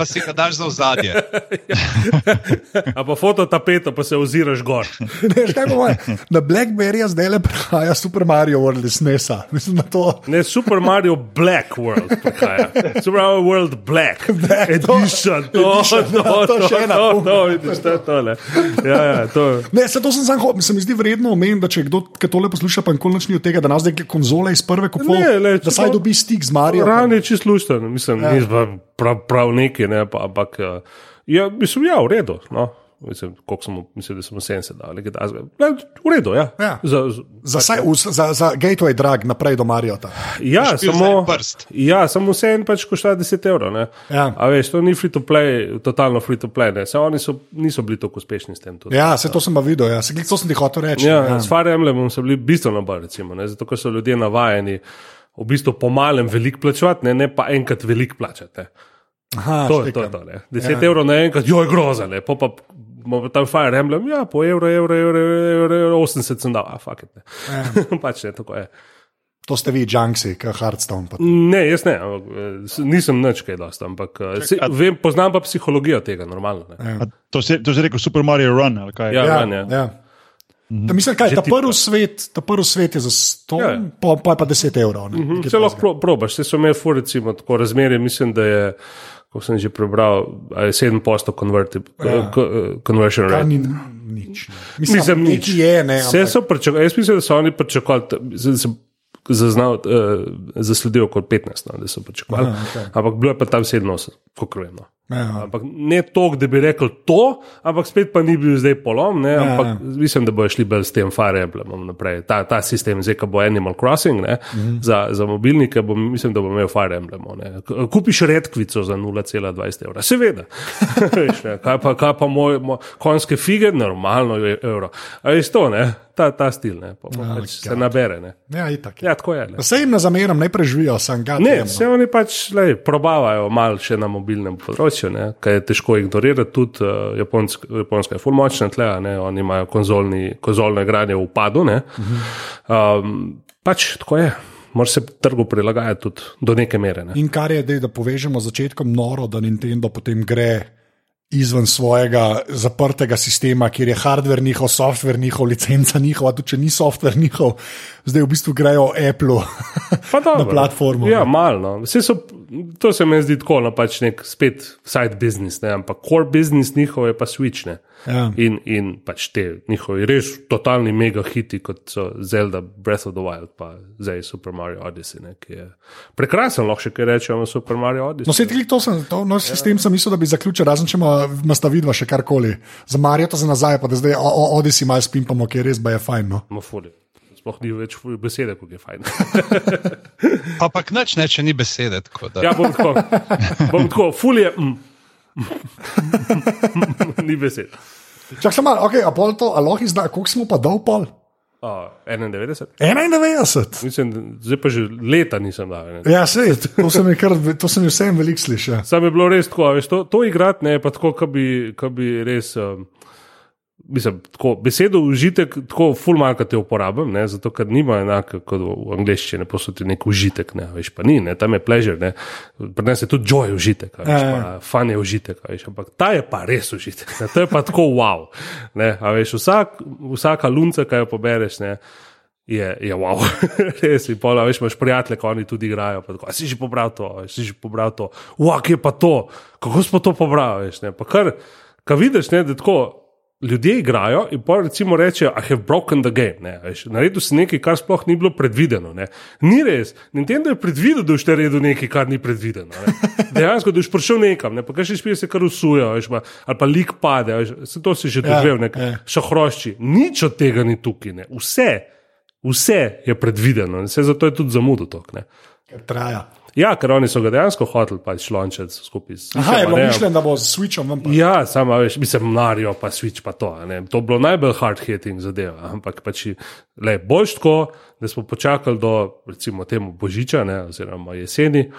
pa si ga daš za ozadje. (laughs) A pa fototapeto, pa se oziraš gor. (laughs) Veš kaj, po moje, na Blackberry zdaj le prihaja Super Mario World iz NES-a. To. Ne, Super Mario Black World prihaja. Super Mario World Black. Black, to- Edition, to, Edition, to, ja, to to, še ena. to, to, vidiš, to je tole. Ja, ja, to. Ne, se to sem sam hotel, se mi zdi vredno omeniti, da če kdo tole posluša, pa nikoli nič ni od tega, da nas zdaj konzole iz prve kupov, Ne, le, da saj dobi stik z Mario. Ran je čisto lušten, mislim, ja. ni pa prav, prav neki, ne, pa, ampak eh, ja, mislim, ja, v redu. No. Mislim, mu- mislim, da smo 70 dali, nekaj takega. Ne, V redu, ja. Ja. Za, za, Za, saj, v, za, za gateway drag naprej do Mariota. Ja, samo, ja, samo vse en pač košta 10 evrov. ne. Ja. A veš, to ni free to play, totalno free to play. ne. Saj oni so, niso bili tako uspešni s tem. Tudi. Ja, se to sem pa videl, ja. se, to sem ti hotel reči. Ja, ja. S Fire Emblemom so bili bistveno bolj, recimo, ne, zato ker so ljudje navajeni v bistvu po malem veliko plačevati, ne, ne pa enkrat veliko plačati. ne. Aha, To je to. to ne. 10 ja. evrov naenkrat, jo je groza, ne. po pa imamo tam Fire Emblem, ja, po evro, evro, evro, evro, evro 80 sem dal, a fuck it. Ne. Ja. (laughs) pač ne, tako je. To ste vi, Junksi, kot Hearthstone. Pa. Ne, jaz ne, eh, nisem nič kaj dosta, ampak eh, se, vem, poznam pa psihologijo tega, normalno. Ne. A To si, to si rekel Super Mario Run ali kaj? Ja. Ja, Run, ja. ja. Da, mislim, kaj, ta, prvi svet, ta prvi svet je za 100, Ja. ja. pa, pa je pa 10 evrov. ne, nekaj Vse lahko takega. pro, probaš, vse so imeli recimo, tako razmerje, mislim, da je, ko sem že prebral, a je 7 posto ja. conversion Kar rate. ni nič. Mislim, Mislim, nič. je, ne. Vse so pričakovali, jaz mislim, da so oni pričakovali, da sem zaznal, uh, zasledil kot 15, no, da so pričakovali. Aha, okej. Ampak bilo je pa tam 87, kot vem. Ja. Ampak ne to, da bi rekel to, ampak spet pa ni bil zdaj polom, ne, ampak ja. mislim, da bojo šli bolj s tem Fire Emblemom naprej. Ta, ta sistem, zdaj, ko bo Animal Crossing ne, Mhm. za, za mobilnike, bo, mislim, da bo imel Fire Emblem. ne. Kupiš redkvico za 0,20 evra, seveda. (laughs) Veš, ne, kaj pa, kaj pa moj, moj konjske fige, normalno je evro. A veš to, ne? Ta, ta stil, ne, pa, pa pač se nabere. Ne. Ja, itak. je. Ja, tako je. Ne. Vse jim ne zameram, naj preživijo, sem ga Ne, vse oni pač lej, probavajo malo še na mobilnem področju, ne, kaj je težko ignorirati. Tudi uh, Japonsk, Japonska je fulmočna tle, ne, oni imajo konzolni, konzolne igranje v upadu. ne. Um, pač tako je, moraš se trgu prilagajati tudi do neke mere. Ne. In kar je, dej, da povežemo z začetkom noro, da Nintendo potem gre izven svojega zaprtega sistema, kjer je hardware njihov, software njihov, licenca njihova, tudi če ni software njihov, zdaj v bistvu grejo Apple (laughs) na platformo. Ja, malo. No. Vse So, to se mi zdi tako, no, pač nek spet side business, ne, ampak core business njihov je pa switch. Ne. Ja. In, in pač te njihovi res totalni mega hiti, kot so Zelda, Breath of the Wild, pa zdaj Super Mario Odyssey, ne, ki je prekrasen, lahko še kaj rečemo o Super Mario Odyssey. No, sedaj to sem, to, no, s tem sem mislil, da bi zaključil, razen če ima sta vidva še karkoli. Za Marijo to za nazaj, pa da zdaj o- o- Odyssey malo spimpamo, ki je res ba je fajn. No. Ma fuli. Sploh ni več besede, kot je fajn. (laughs) Ampak nič ne, če ni besede. tako da- ja, bom tako. Bom tako, ful je. Mm. (laughs) ni besed. Čak sem malo, okay, a pol to, a lahko izda, koliko smo pa dol pol? Oh, 91. 91. Mislim, da zdaj pa že leta nisem dal. Ne. Ja, sej, to se mi, kar, to se mi vsem veliko sliši. Sam je bilo res tako, veš, to, to igrati ne je pa tako, kot bi, ko bi res. Um, Mislim, tako, besedo užitek, tako fulmarka te uporabljam, ne, zato ker nima enako kot v angleščini, posodi nek užitek, ne, veš, pa ni, ne, tam je pleasure, ne, je tudi joy užitek, veš, pa fan je užitek, veš, ampak ta je pa res užitek, ne, to je pa tako wow, ne, veš, vsak, vsaka lunca, ki jo pobereš, ne, je, je wow, (laughs) res je. Pola, veš, imaš prijatelje, ki oni tudi igrajo. Tako, "A si že pobral to, a si že pobral to, uvak je pa to, kako pa to pobral. Veš, ne? pa kar, kar vidiš, ne, da tako. Ljudje igrajo in pa recimo rečejo, I have broken the game. Ne, veš, naredil si nekaj, kar sploh ni bilo predvideno. Ne. Ni res. Nintendo je predvidel, da boš naredil nekaj, kar ni predvideno. Ne. (laughs) Dejansko, da boš prišel nekam, ne. pa kaj še spiješ, se kar usuja, veš, pa, ali pa lik pade, veš, se to si že Ja, doživel, nek ja. šahrošči. Nič od tega ni tukaj. Ne. Vse, vse je predvideno vse zato je tudi zamudil to. Ne. Ker traja. Ja, ker oni so ga dejansko hoteli pač lončati skupaj s Aha, je bilo mišljeno, da bo z Switchom vam pa. Ja, samo veš, mislim, Mario pa Switch pa to. Ne. To je bilo najbolj hard hitting zadeva. Ampak pač, le, boljš tako, da smo počakali do recimo temu Božiča, ne, oziroma jeseni,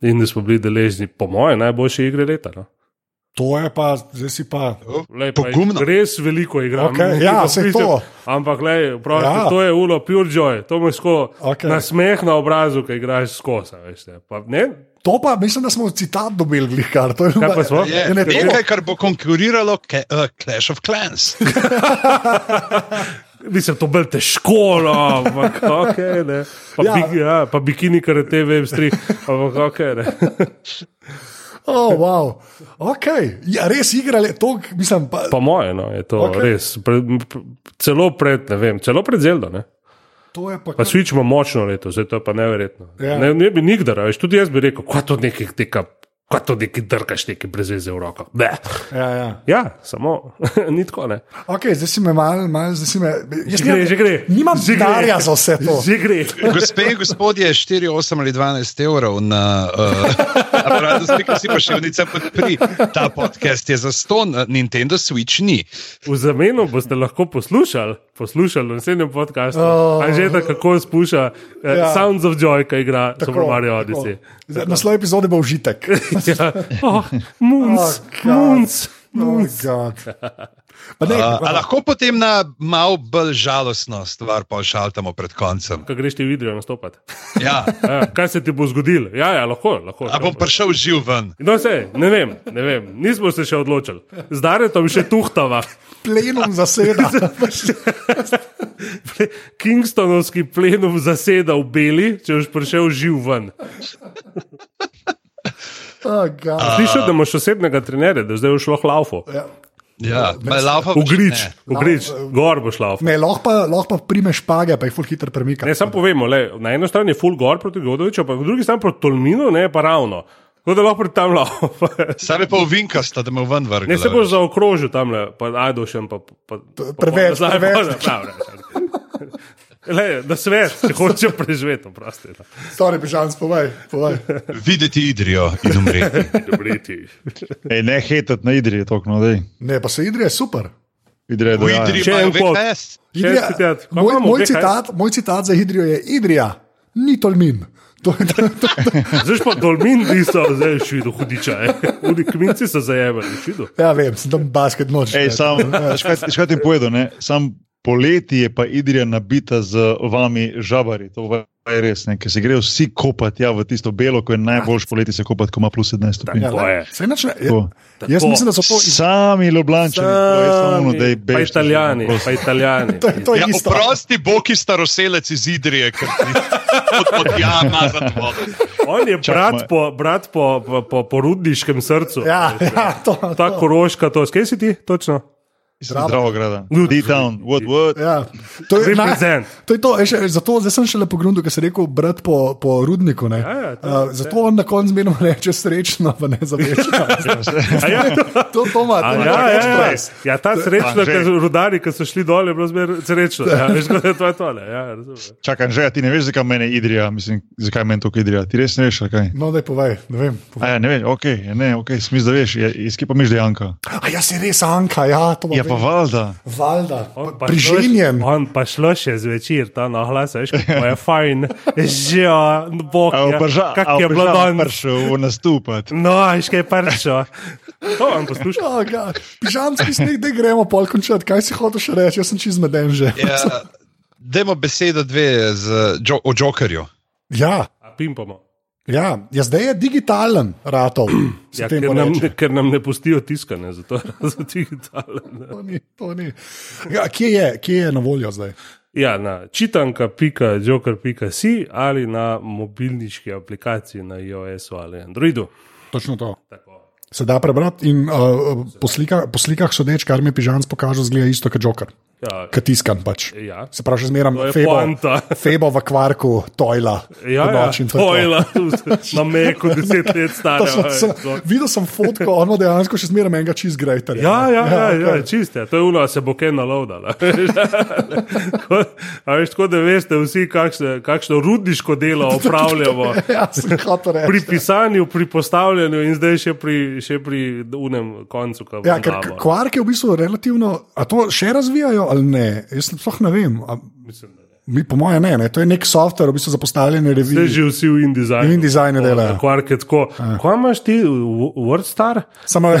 in da smo bili deležni, po mojem, najboljše igre leta. No. To je pa, zdaj si pa. Lej, pa Pogumno. Res veliko igram. Okej, ja, saj to. Ampak, lej, prav, Ja. to je ulo, pure joy, to tako Okej. okay. na smeh na obrazu, ki igraš skozi. veš, ne. Pa, ne, To pa mislim, da smo citat dobili, glihkar. To je Kaj pa? Je Ja, ne, nekaj, kar bo konkuriralo ke, uh, Clash of Clans. (laughs) Mislim, to bo težko, no, ampak (laughs) okay, ne. Pa, Ja. Bi, ja, pa bikini, kar je te web3, ampak ok. Ne. (laughs) Oh, wow. okay. ja, res igrali, to mislim. Pa, Po mojem, no, je to okay. res. Pre, celo pred, ne vem, celo pred Zeldo. Ne. to je pa. Pa Switch ima močno leto, zdaj to je pa neverjetno. Ja. Ne, ne bi nikdar, veš, tudi jaz bi rekel, kaj to nekaj teka. Kaj to neki drkaš, neki brez veze v roko. Bleh. Ja, ja. Ja, samo (laughs) ni tako. Ne. Okay, zdaj si me mal, mal zdaj si me. Jaz Že gre, že gre. Nimam Že denarja za vse to. Že gre. Gospe in gospodje, 4, 8 ali 12 evrov na uh, aparatu, spika si pa še vnica podpri. Ta podcast je za ston, Nintendo Switch ni. V zameno boste lahko poslušali, poslušali v naslednjem podkastu, Oh. že da kako spušča uh, Ja. Sounds of Joy, ki igra Tako, Super Mario. Odyssey. Naslov epizode bo užitek. Ja. Oh, Moons, Oh. Moons. Oh, ne, Uh, a lahko potem na malo bolj žalostno stvar pa šaltamo pred koncem. Kaj greš ti v video nastopati? Ja. Ja, kaj se ti bo zgodilo? Ja, ja, lahko. lahko A bom prišel živ ven. No, se, ne vem, ne vem, nismo se še odločili. Zdaj je to še tuhtava. plenum zaseda. (laughs) Kingstonovski plenum zaseda v Beli, če boš prišel živ ven. Oh, God. Slišal, da imaš osebnega trenerja, da zdaj boš lahko laufo. Ja. Ja, pa laufa V grič, v No, grič, eh, gor boš laufo. Ne, lahko pa, lahko pa primeš špage, pa jih ful hitro premika. Ne, samo povemo, le, na eni strani je full gor proti Godoviču, pa na drugi strani proti Tolminu, ne pa ravno. Tako da lahko pri tam laufo. Sam je pa uvinkasta, da me ven vrne. Ne se boš zaokrožil tam, le, pa ajdo še pa. pa, pa preveč, pa- zdaj pa- preveč. (laughs) Le, da svet, če hočeš preživeti, prosti. Stari pižam, povej. povej. Videti Idrijo in umreti. Dobriti. Ej, ne hetat na Idriji, tako no, dej. Ne, pa se Idrija je super. Idrija je imajo en pot. VHS. Kaj moj, moj, citat, moj citat za Idrijo je: Idrija, ni tolmin. (laughs) To je to, to, to. Zdaj pa dolmin niso, zdaj je švido hudiča. Eh. Udi kminci so zajemali, švido. Ja, vem, sem tam basket noč. Ej, sam, veš kaj, veš, kaj ti povedal, ne? Sam poleti je pa Idrija nabita z vami žabari. To je res, ne? ker se grejo vsi kopati ja, v tisto belo, ko je najboljš poleti se kopati, ko ima plus 17 stopinj. Ja, To je. Saj nič ne- To. Jaz Tako. mislim, da so to. iz- Sami Ljubljančani, samo, da je Pa bež. italijani, pa italijani. (laughs) To to je Ja, isto. oprosti, boki staroselec iz Idrije, ker ti (laughs) od, od jama za to. On je brat, po, brat po, po, po, rudniškem srcu. Ja, ja, to, Ta to. koroška, to skaj si ti, točno? Zdravo, grada. Good. D-Town, what, what? Ja, to je Represent. (laughs) To je to, e, še, zato sem šele pogrunil, ker sem rekel, brat po, po rudniku. Ne. Ja, ja, to- uh, zato on na koncu zmerno (laughs) reče srečno, pa ne zavečno. (laughs) A ja, to, to ima, to ima ja, ja, ja. ja, ta srečna, so rudari, ki so šli dol, je bilo zmer srečno. Ja, veš, kot je to je tole. Ja. Čakaj, že, ti ne veš, zakaj meni Idrija, mislim, zakaj meni to Idrija. Ti res ne veš, kaj. No, da povej, ne vem. Povej. A ja, ne veš, ok, ne, ok, smisel, da veš, je- iz kje pa miš dejanka. A ja, si res Anka, ja, to Ja, pa vem. valjda. Valjda, On pa priženjen. šlo- On pa šlo še zvečer, ta nahlas, veš, kako je fajn, (laughs) že, bog, A ja, vpraša, kak je bilo danes. prišel nastupat. No, veš, kaj je pršo. To vam poslušam. Oh, God. Pižamski sneg, da gremo pol končati. Kaj si hotel še reči? Jaz sem čez meden že. Ja, Dajmo besedo dve z, jo, o Jokerju. Ja, A Pimpamo. Ja, ja zdaj je digitalen ratov. (clears throat) Ja, ker, nam, reče. (laughs) ker nam ne pustijo tiskane, zato je (laughs) za digitalne. To ni, to ni. Ja, kje, je, kje je na voljo zdaj? Ja, na čitanka.joker.si ali na mobilniški aplikaciji na iOS-u ali Androidu. Točno to. Tako. Se da prebrati in uh, po, slika, po slikah sodeč, kar mi je pižam pokazal, zgleda isto kot Joker. Ja, Kot tiskan pač. ja. Se pravi, zmeraj febo, poanta. (laughs) febo v kvarku, tojla. Ja, po ja, tojla, (laughs) na meku, deset let. Točno, sem, videl sem fotko, ono dejansko še zmeraj menga čist grejter. Ja, ja, ja, ja okej. čiste. To je uno, se bo kaj naloudala. (laughs) A veš, tako da veste vsi, kakšne, kakšno rudniško delo opravljamo. Ja. Pri pisanju, pri postavljanju in zdaj še pri, še pri unem koncu. ko Ja, ker kvark je v bistvu relativno. A to še razvijajo ali ne? Jaz sploh ne vem. A, Mislim, da ne. mi, po mojem, ne, ne. To je nek software, v bistvu za postavljanje Zdaj revij. že vsi v InDesignu. V InDesignu delajo. Kvark je tako. Kaj imaš ti, WordStar? Samo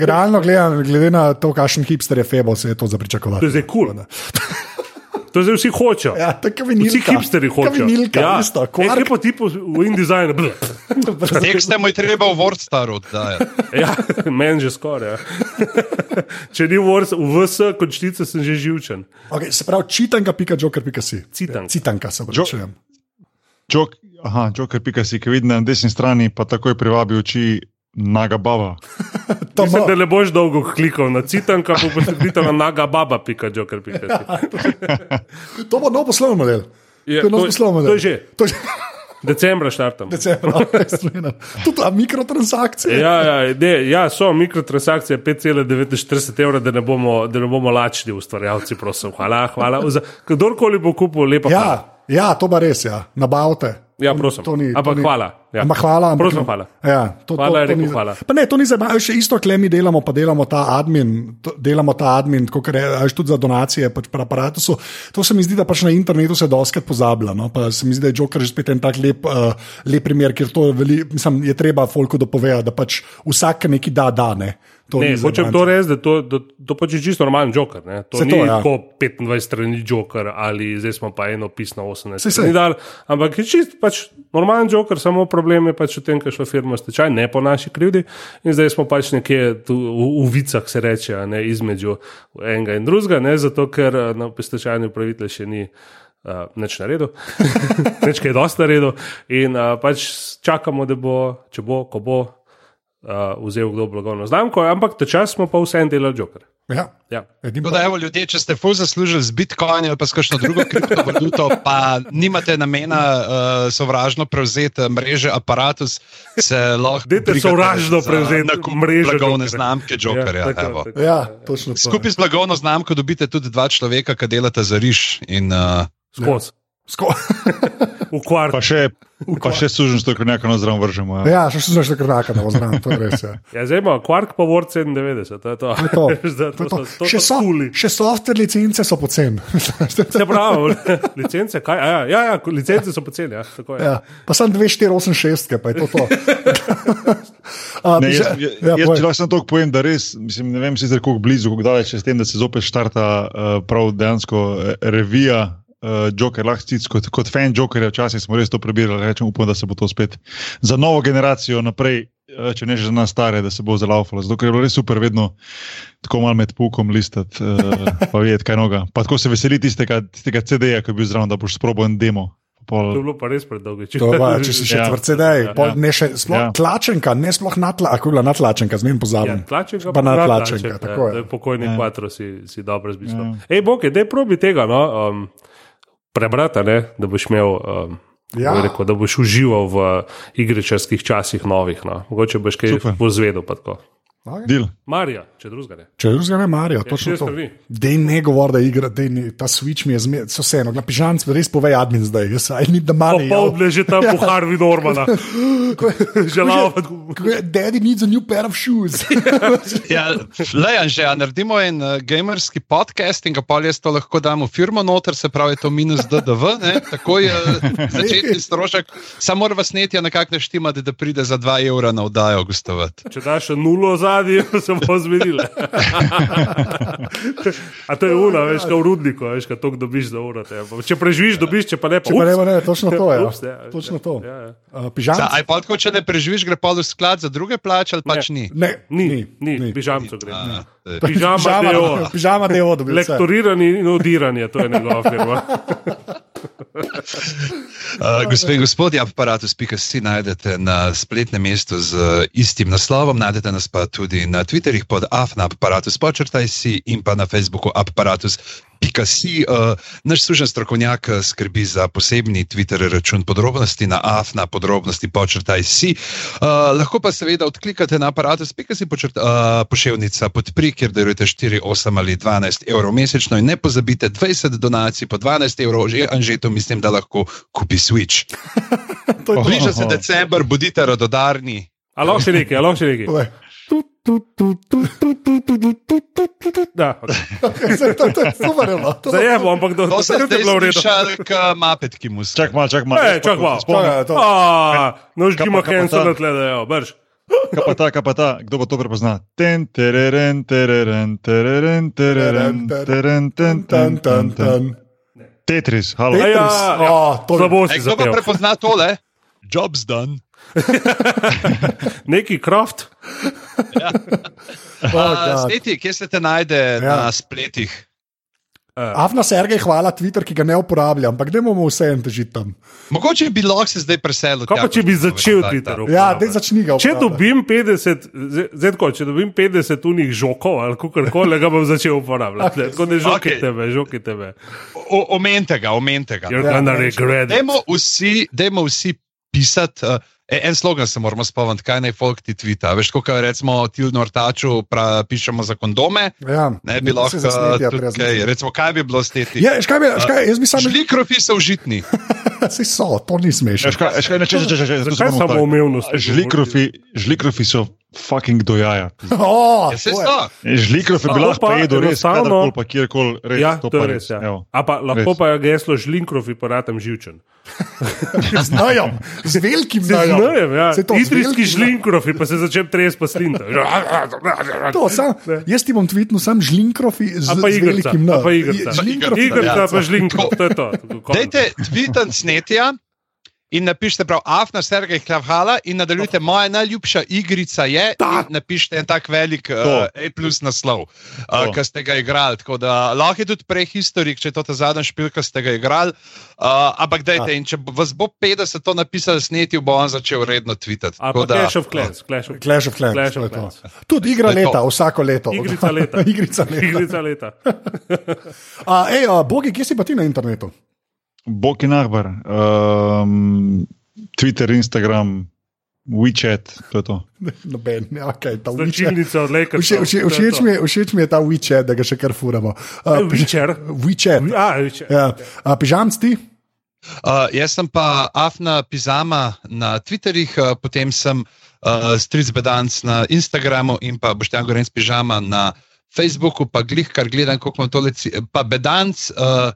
realno gledam, glede na to, kakšen hipster je Febo, se je to za To je zdaj kul. Cool. To zdaj vsi hočejo. Ja. Vsi hipsteri hočejo. Vinilka, ja. isto. E, kaj pa ti po- v InDesignu? (laughs) Tekste mu je treba v Wordstaru. (laughs) Ja, meni že skoraj. Ja. (laughs) Če ni v VS, končnice sem že živčen. okay, se pravi, čitanka, pika, joker, pika si. Citanka. Citanka se pravi. Jok, aha, Joker, pika si, ki vidi na desni strani, pa takoj privabi oči naga baba. Mislim, da ne boš dolgo klikal na citanka, pa boš klikal na naga baba, pika, joker, pika. (laughs) To bo nov poslovni model. Je, to je nov poslovni model. to je že. To je že Decembra štartam. decembra. (laughs) okay, strinjam. Tudi ta mikrotransakcije. Ja, ja, ne, ja, so mikrotransakcije 5,49 evra, da ne bomo, da ne bomo lačni ustvarjalci, prosim. Hvala, hvala. Za, kdorkoli bo kupil, lepa hvala. Ja, ja, to pa res, ja. nabavite. Ja, prosim. To ni, Ampak to ni, hvala, ja. Ampak hvala. Ampak, Prosim, hvala. Ja, to, Hvala je to, to rekel ni, hvala. Pa ne, to ni zabavno, še isto, kle mi delamo, pa delamo ta admin, to, delamo ta admin, kot rečeš, tudi za donacije pač pri aparatu. To se mi zdi, da pač na internetu se doskrat pozablja. No? Pa se mi zdi, da je Joker že spet en tak lep, uh, lep primer, ker to veli, mislim, je treba folku dopovedati, da pač vsak nekaj da, da ne. To Ne, hočem to reči, da to, da, to pač je čisto normalen joker. Ne? To Saj ni to, ja. tako 25 strani joker ali zdaj smo pa eno pisno 18 Saj, saj. strani dal, ampak je čist pač normalen joker, samo problem je pač v tem, ker šla firma stečaj, ne po naši krivdi. In zdaj smo pač nekje tu v, v vicah, se reče, ne između enega in drugega, ne zato ker eh, na stečajni upravitelj še ni. Uh, neč na redu, (laughs) neč kaj je dosti na redu, in uh, pač čakamo, da bo, če bo, ko bo uh, vzel kdo blagovno znamko, ampak ta čas smo pa vseeno delali joker. Ja, Ja. edin Tako da, evo, ljudje, če ste ful zaslužili z Bitcoini ali pa s kakšno drugo kriptovaluto, (laughs) pa nimate namena uh, sovražno prevzeti mreže Apparatus, se lahko. Dajte sovražno prevzeti mrežo blagovne Jokerja. znamke Jokerja. Ja, tako, evo. tako. Ja, točno. to. Skupaj z blagovno znamko dobite tudi dva človeka, ki delata za riž. In, uh, Skozi. Sko V kvart. Pa še, pa še sužen strokovnjaka na zdrav vržemo. Ja. ja, še krnaka, da bo znam, to je res. Ja. Ja, zdaj ima kvark pa Word 97, to je to. To je to. Zdaj, (laughs) To to. so- to Še, so kuli. še software licence so poceni. Se pravi, licence, kaj? A Ja, ja, ja, licence so poceni. Ja, tako je. ja. Pa sem 2486, pa je to to. (laughs) A, Ne, jaz, jaz, ja, jaz lahko samo toliko povem, da res, mislim, ne vem sicer koliko blizu, kako daleč je s tem, da se zopet štarta uh, prav dejansko eh, revija. Uh, Joker, lahko stic, kot, kot fan Jokerja, včasih smo res to prebirali, rečem, upam, da se bo to spet za novo generacijo naprej, uh, če ne že za nas stare, da se bo zalaufalo. Zato ker je bilo res super, vedno tako malo med pukom listati, uh, pa videti kaj noga. Pa tako se veseli tistega, tistega CD-ja, ki je bil zraven, da boš sprobil en demo. To Pol, je bilo pa res predolgo. To pa, če si še Ja. tvrcedej, Ja. ne še sploh Ja. tlačenka, ne sploh natla, ako je bila natlačenka, zmen Ja, pozabim. tlačenka, Pa pa nadtlačenka, nadtlačenka, tako je. Ja, pokojni Ja. kvatro si, si dobro zmislil. Ja. Ej, Bog, dej probi tega, no, um, prebrati, ne, da boš imel. Um, Ja. ja. rekel, da boš užival v igričarskih časih novih. No. Mogoče boš kaj Super. pozvedel. pa tako. Okay. Marija, če drugega ne. Če drugega ne marijo, točno šest to. Dej ne govor, da igra, dej ne, ta switch mi je zmed, so vseeno, na pižanc, res povej admin zdaj, jaz I need the money. ja. Popoldne že tam (laughs) po Harvey Normana. (laughs) (laughs) Želal. Daddy needs a new pair of shoes. ja, Lejan, že a naredimo en uh, gamerski podcast in ga pa jaz to lahko dam v firmo noter, se pravi, to minus DDV, ne? tako je začetni strošek. Samo mora vas netja nekako naštimati, da pride za 2 evra na oddajo gostovati. Če daš nulo zadnji, se bo zmenil. Sile. (laughs) A to je ura, veš, kot v rudniku, veš, kot to dobiš za uro. te. Če preživiš, dobiš, če pa ne, pa Če pa ne, ups. ne, točno to je. Ups, ja, Točno ja, to. ja, ja. Uh, Pižam? Aj pa tako, če ne preživiš, gre pa v sklad za druge plače ali pač ni. Ne, Ni, ni, ni. pižamco gre. A, eh, Pižama, Pižama, deo. pižama deo dobil. vse. Lektorirani in odiranje, to je njegova firma. (laughs) (laughs) Gospe in gospodje, aparatus.si najdete na spletnem mestu z istim naslovom, najdete nas pa tudi na Twitterih pod afna aparatus počrtaj si in pa na Facebooku aparatus. Si, uh, naš služen strokovnjak skrbi za posebni Twitter račun podrobnosti na afna podrobnosti počrtaj si. Uh, lahko pa seveda odklikate na aparatus.si uh, poševnica podpri, kjer darujete 4, 8 ali 12 evrov mesečno in ne pozabite 20 donacij po 12 evrov, že Anžeto mislim, da lahko kupi Switch. Bliža se december, bodite radodarni. Alo še nekaj, alo še nekaj. Da, okay. to, to je super, to je bilo, ampak do zdaj je bilo v redu. Šark mapet, ki mu se. Čak malo, čak malo. Ne, čak malo. Nož Jima Hensona tle, da je, brž. Kaj pa ta, kaj pa ta, kdo bo to prepoznal? Ten, tereren, tereren, tereren, tereren, tereren, ten, ten, ten, ten. Tetris, halo. Tetris. ja, ja. O, to je- Slabo si Kdo pa zapel. prepozna tole? Job's done. (laughs) Neki kraft. (laughs) Oh, Uh, God. Sneti, kje se te najde ja. Ja. na spletih? Afna Sergej, hvala Twitter, ki ga ne uporablja, ampak ne bomo vse en težiti tam. Mogoče bi lahko se zdaj preselil. Kaj pa, če bi začel Twitter da- Ja, uporabljati? dej začni ga. Če uporabljati. dobim 50, zdaj- tako, če dobim 50 unih žokov ali kako koli, ga bom začel uporabljati. Okay. Tako ne žoki Okay. tebe, žoki tebe. O- Omente ga, omente ga. You're Ja, gonna regret it. Dajmo vsi, dajmo vsi pisati. Uh, en slogan se moramo spomniti, kaj naj folk ti tvita. Veš, kot recimo Tilno Ortaču pra, pišemo za kondome. Ja, Ne bi lahko se zasnetja tudi brez kaj. nič. Recimo, kaj bi bilo steti? Ja, škaj, bi, škaj, jaz bi sam Žlikrofi so užitni. (laughs) (laughs) Sej so, to ni smešno. Še ne češ, že zelo samo umevnost. Žlikrofi, žlikrofi so fucking dojaja. (laughs) Oh, ja, je. Žlikrof je bila prejedo res, kadarkoli pa kjerkoli res. Ja, to, to je res. res. Ja. A pa lahko res. pa je geslo žlinkrof in poratam živčen. (laughs) znajo, z velikim znajo. Znajo, ja. Idrijski žlinkrof in pa se začnem tresti pa slinta. to, sam, jaz ti bom tvitnil sam žlinkrof z, z velikim N. Pa igrca, pa ja. žlinkrof, to je to. Dajte, tvitanc snetja in napišite prav Afna Sergej Klavhala in nadaljujte. Moja najljubša igrica je. Napišite en tak velik uh, A plus naslov, uh, To. ki ste ga igrali. Tako da lahko je tudi prehistorik, če je to ta zadnji špil, ki ste ga igrali. Uh, ampak dajte, in če vas bo 50 to napisal snetju, bo on začel redno tweetati. A Tako pa da- Clash of Clans. Clash of Clash of Clans. Clash of to. Clans. Tudi igra To je to. leta, vsako leto. Igrica leta. (laughs) igrica leta. Igrica leta. (laughs) A, ej, a, Bogi, kje si pa ti na internetu? Boki Nahbar, um, Twitter, Instagram, WeChat, to je to. Noben, ja, okay, ta WeChat. Značilnica od Lakers. Vše, vše, všeč, mi, je- všeč mi je ta WeChat, da ga še kar furamo. Uh, Večer. WeChat. A, večer. Ja. A, pižamc ti? Uh, jaz sem pa Afna Pizama na Twitterih, uh, potem sem uh, Stric Bedanc na Instagramu in pa Boštjan Gorenc Pižama na Facebooku, pa glih, kar gledam, kako imam tole, pa Bedanc, uh,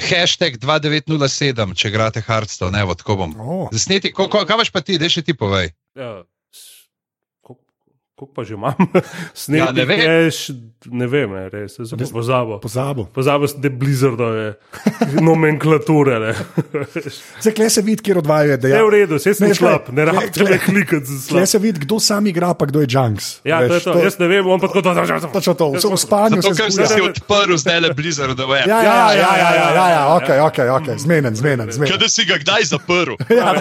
hashtag 2907, če igrate Hardstone, evo, tako bom. Oh. Zasneti, ko, ko, kaj imaš pa ti, da še ti povej? Ja, koliko- Koliko pa že imam? (laughs) Sneg Ja, ne vem. je, š- ne vem, je res, sem pozabil. Pozabil. Pozabil sem te blizzardove (laughs) nomenklature. ne. (laughs) Zdaj, kle se vidi, kjer odvajajo Je dejavnosti. v redu, se sem Ne, glej, ne rabite glej. klikati za Kle slab. se vidi, kdo sam igra, pa kdo je Junks. Ja, to je to, jaz ne vem, on pa tako to Točno to, vse v spanju se ker sem si odprl zdaj le Blizzard, da Ja, ja, ja, ja, ja, ja, ja, ja, ok, ok, ok, zmenen, zmenen. zmenen. da si ga kdaj zaprl. Ja,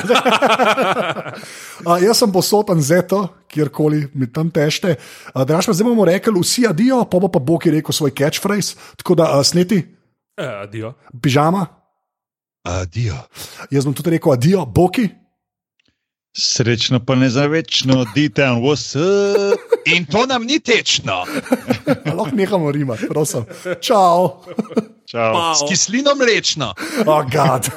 A, jaz sem posoten zeto, kjerkoli mi tam tešte. A, Draž pa zdaj bomo rekli vsi adijo, pa bo pa Bog je rekel svoj catchphrase. Tako da a, sneti, Eh, Adijo. pižama, Adijo. jaz bom tudi rekel adijo, Boki. Srečno pa ne za večno, what's up? In to nam ni tečno. (laughs) Lahko nehamo rimati, prosim. Čau. Čau. S kislino mlečno. Oh, God.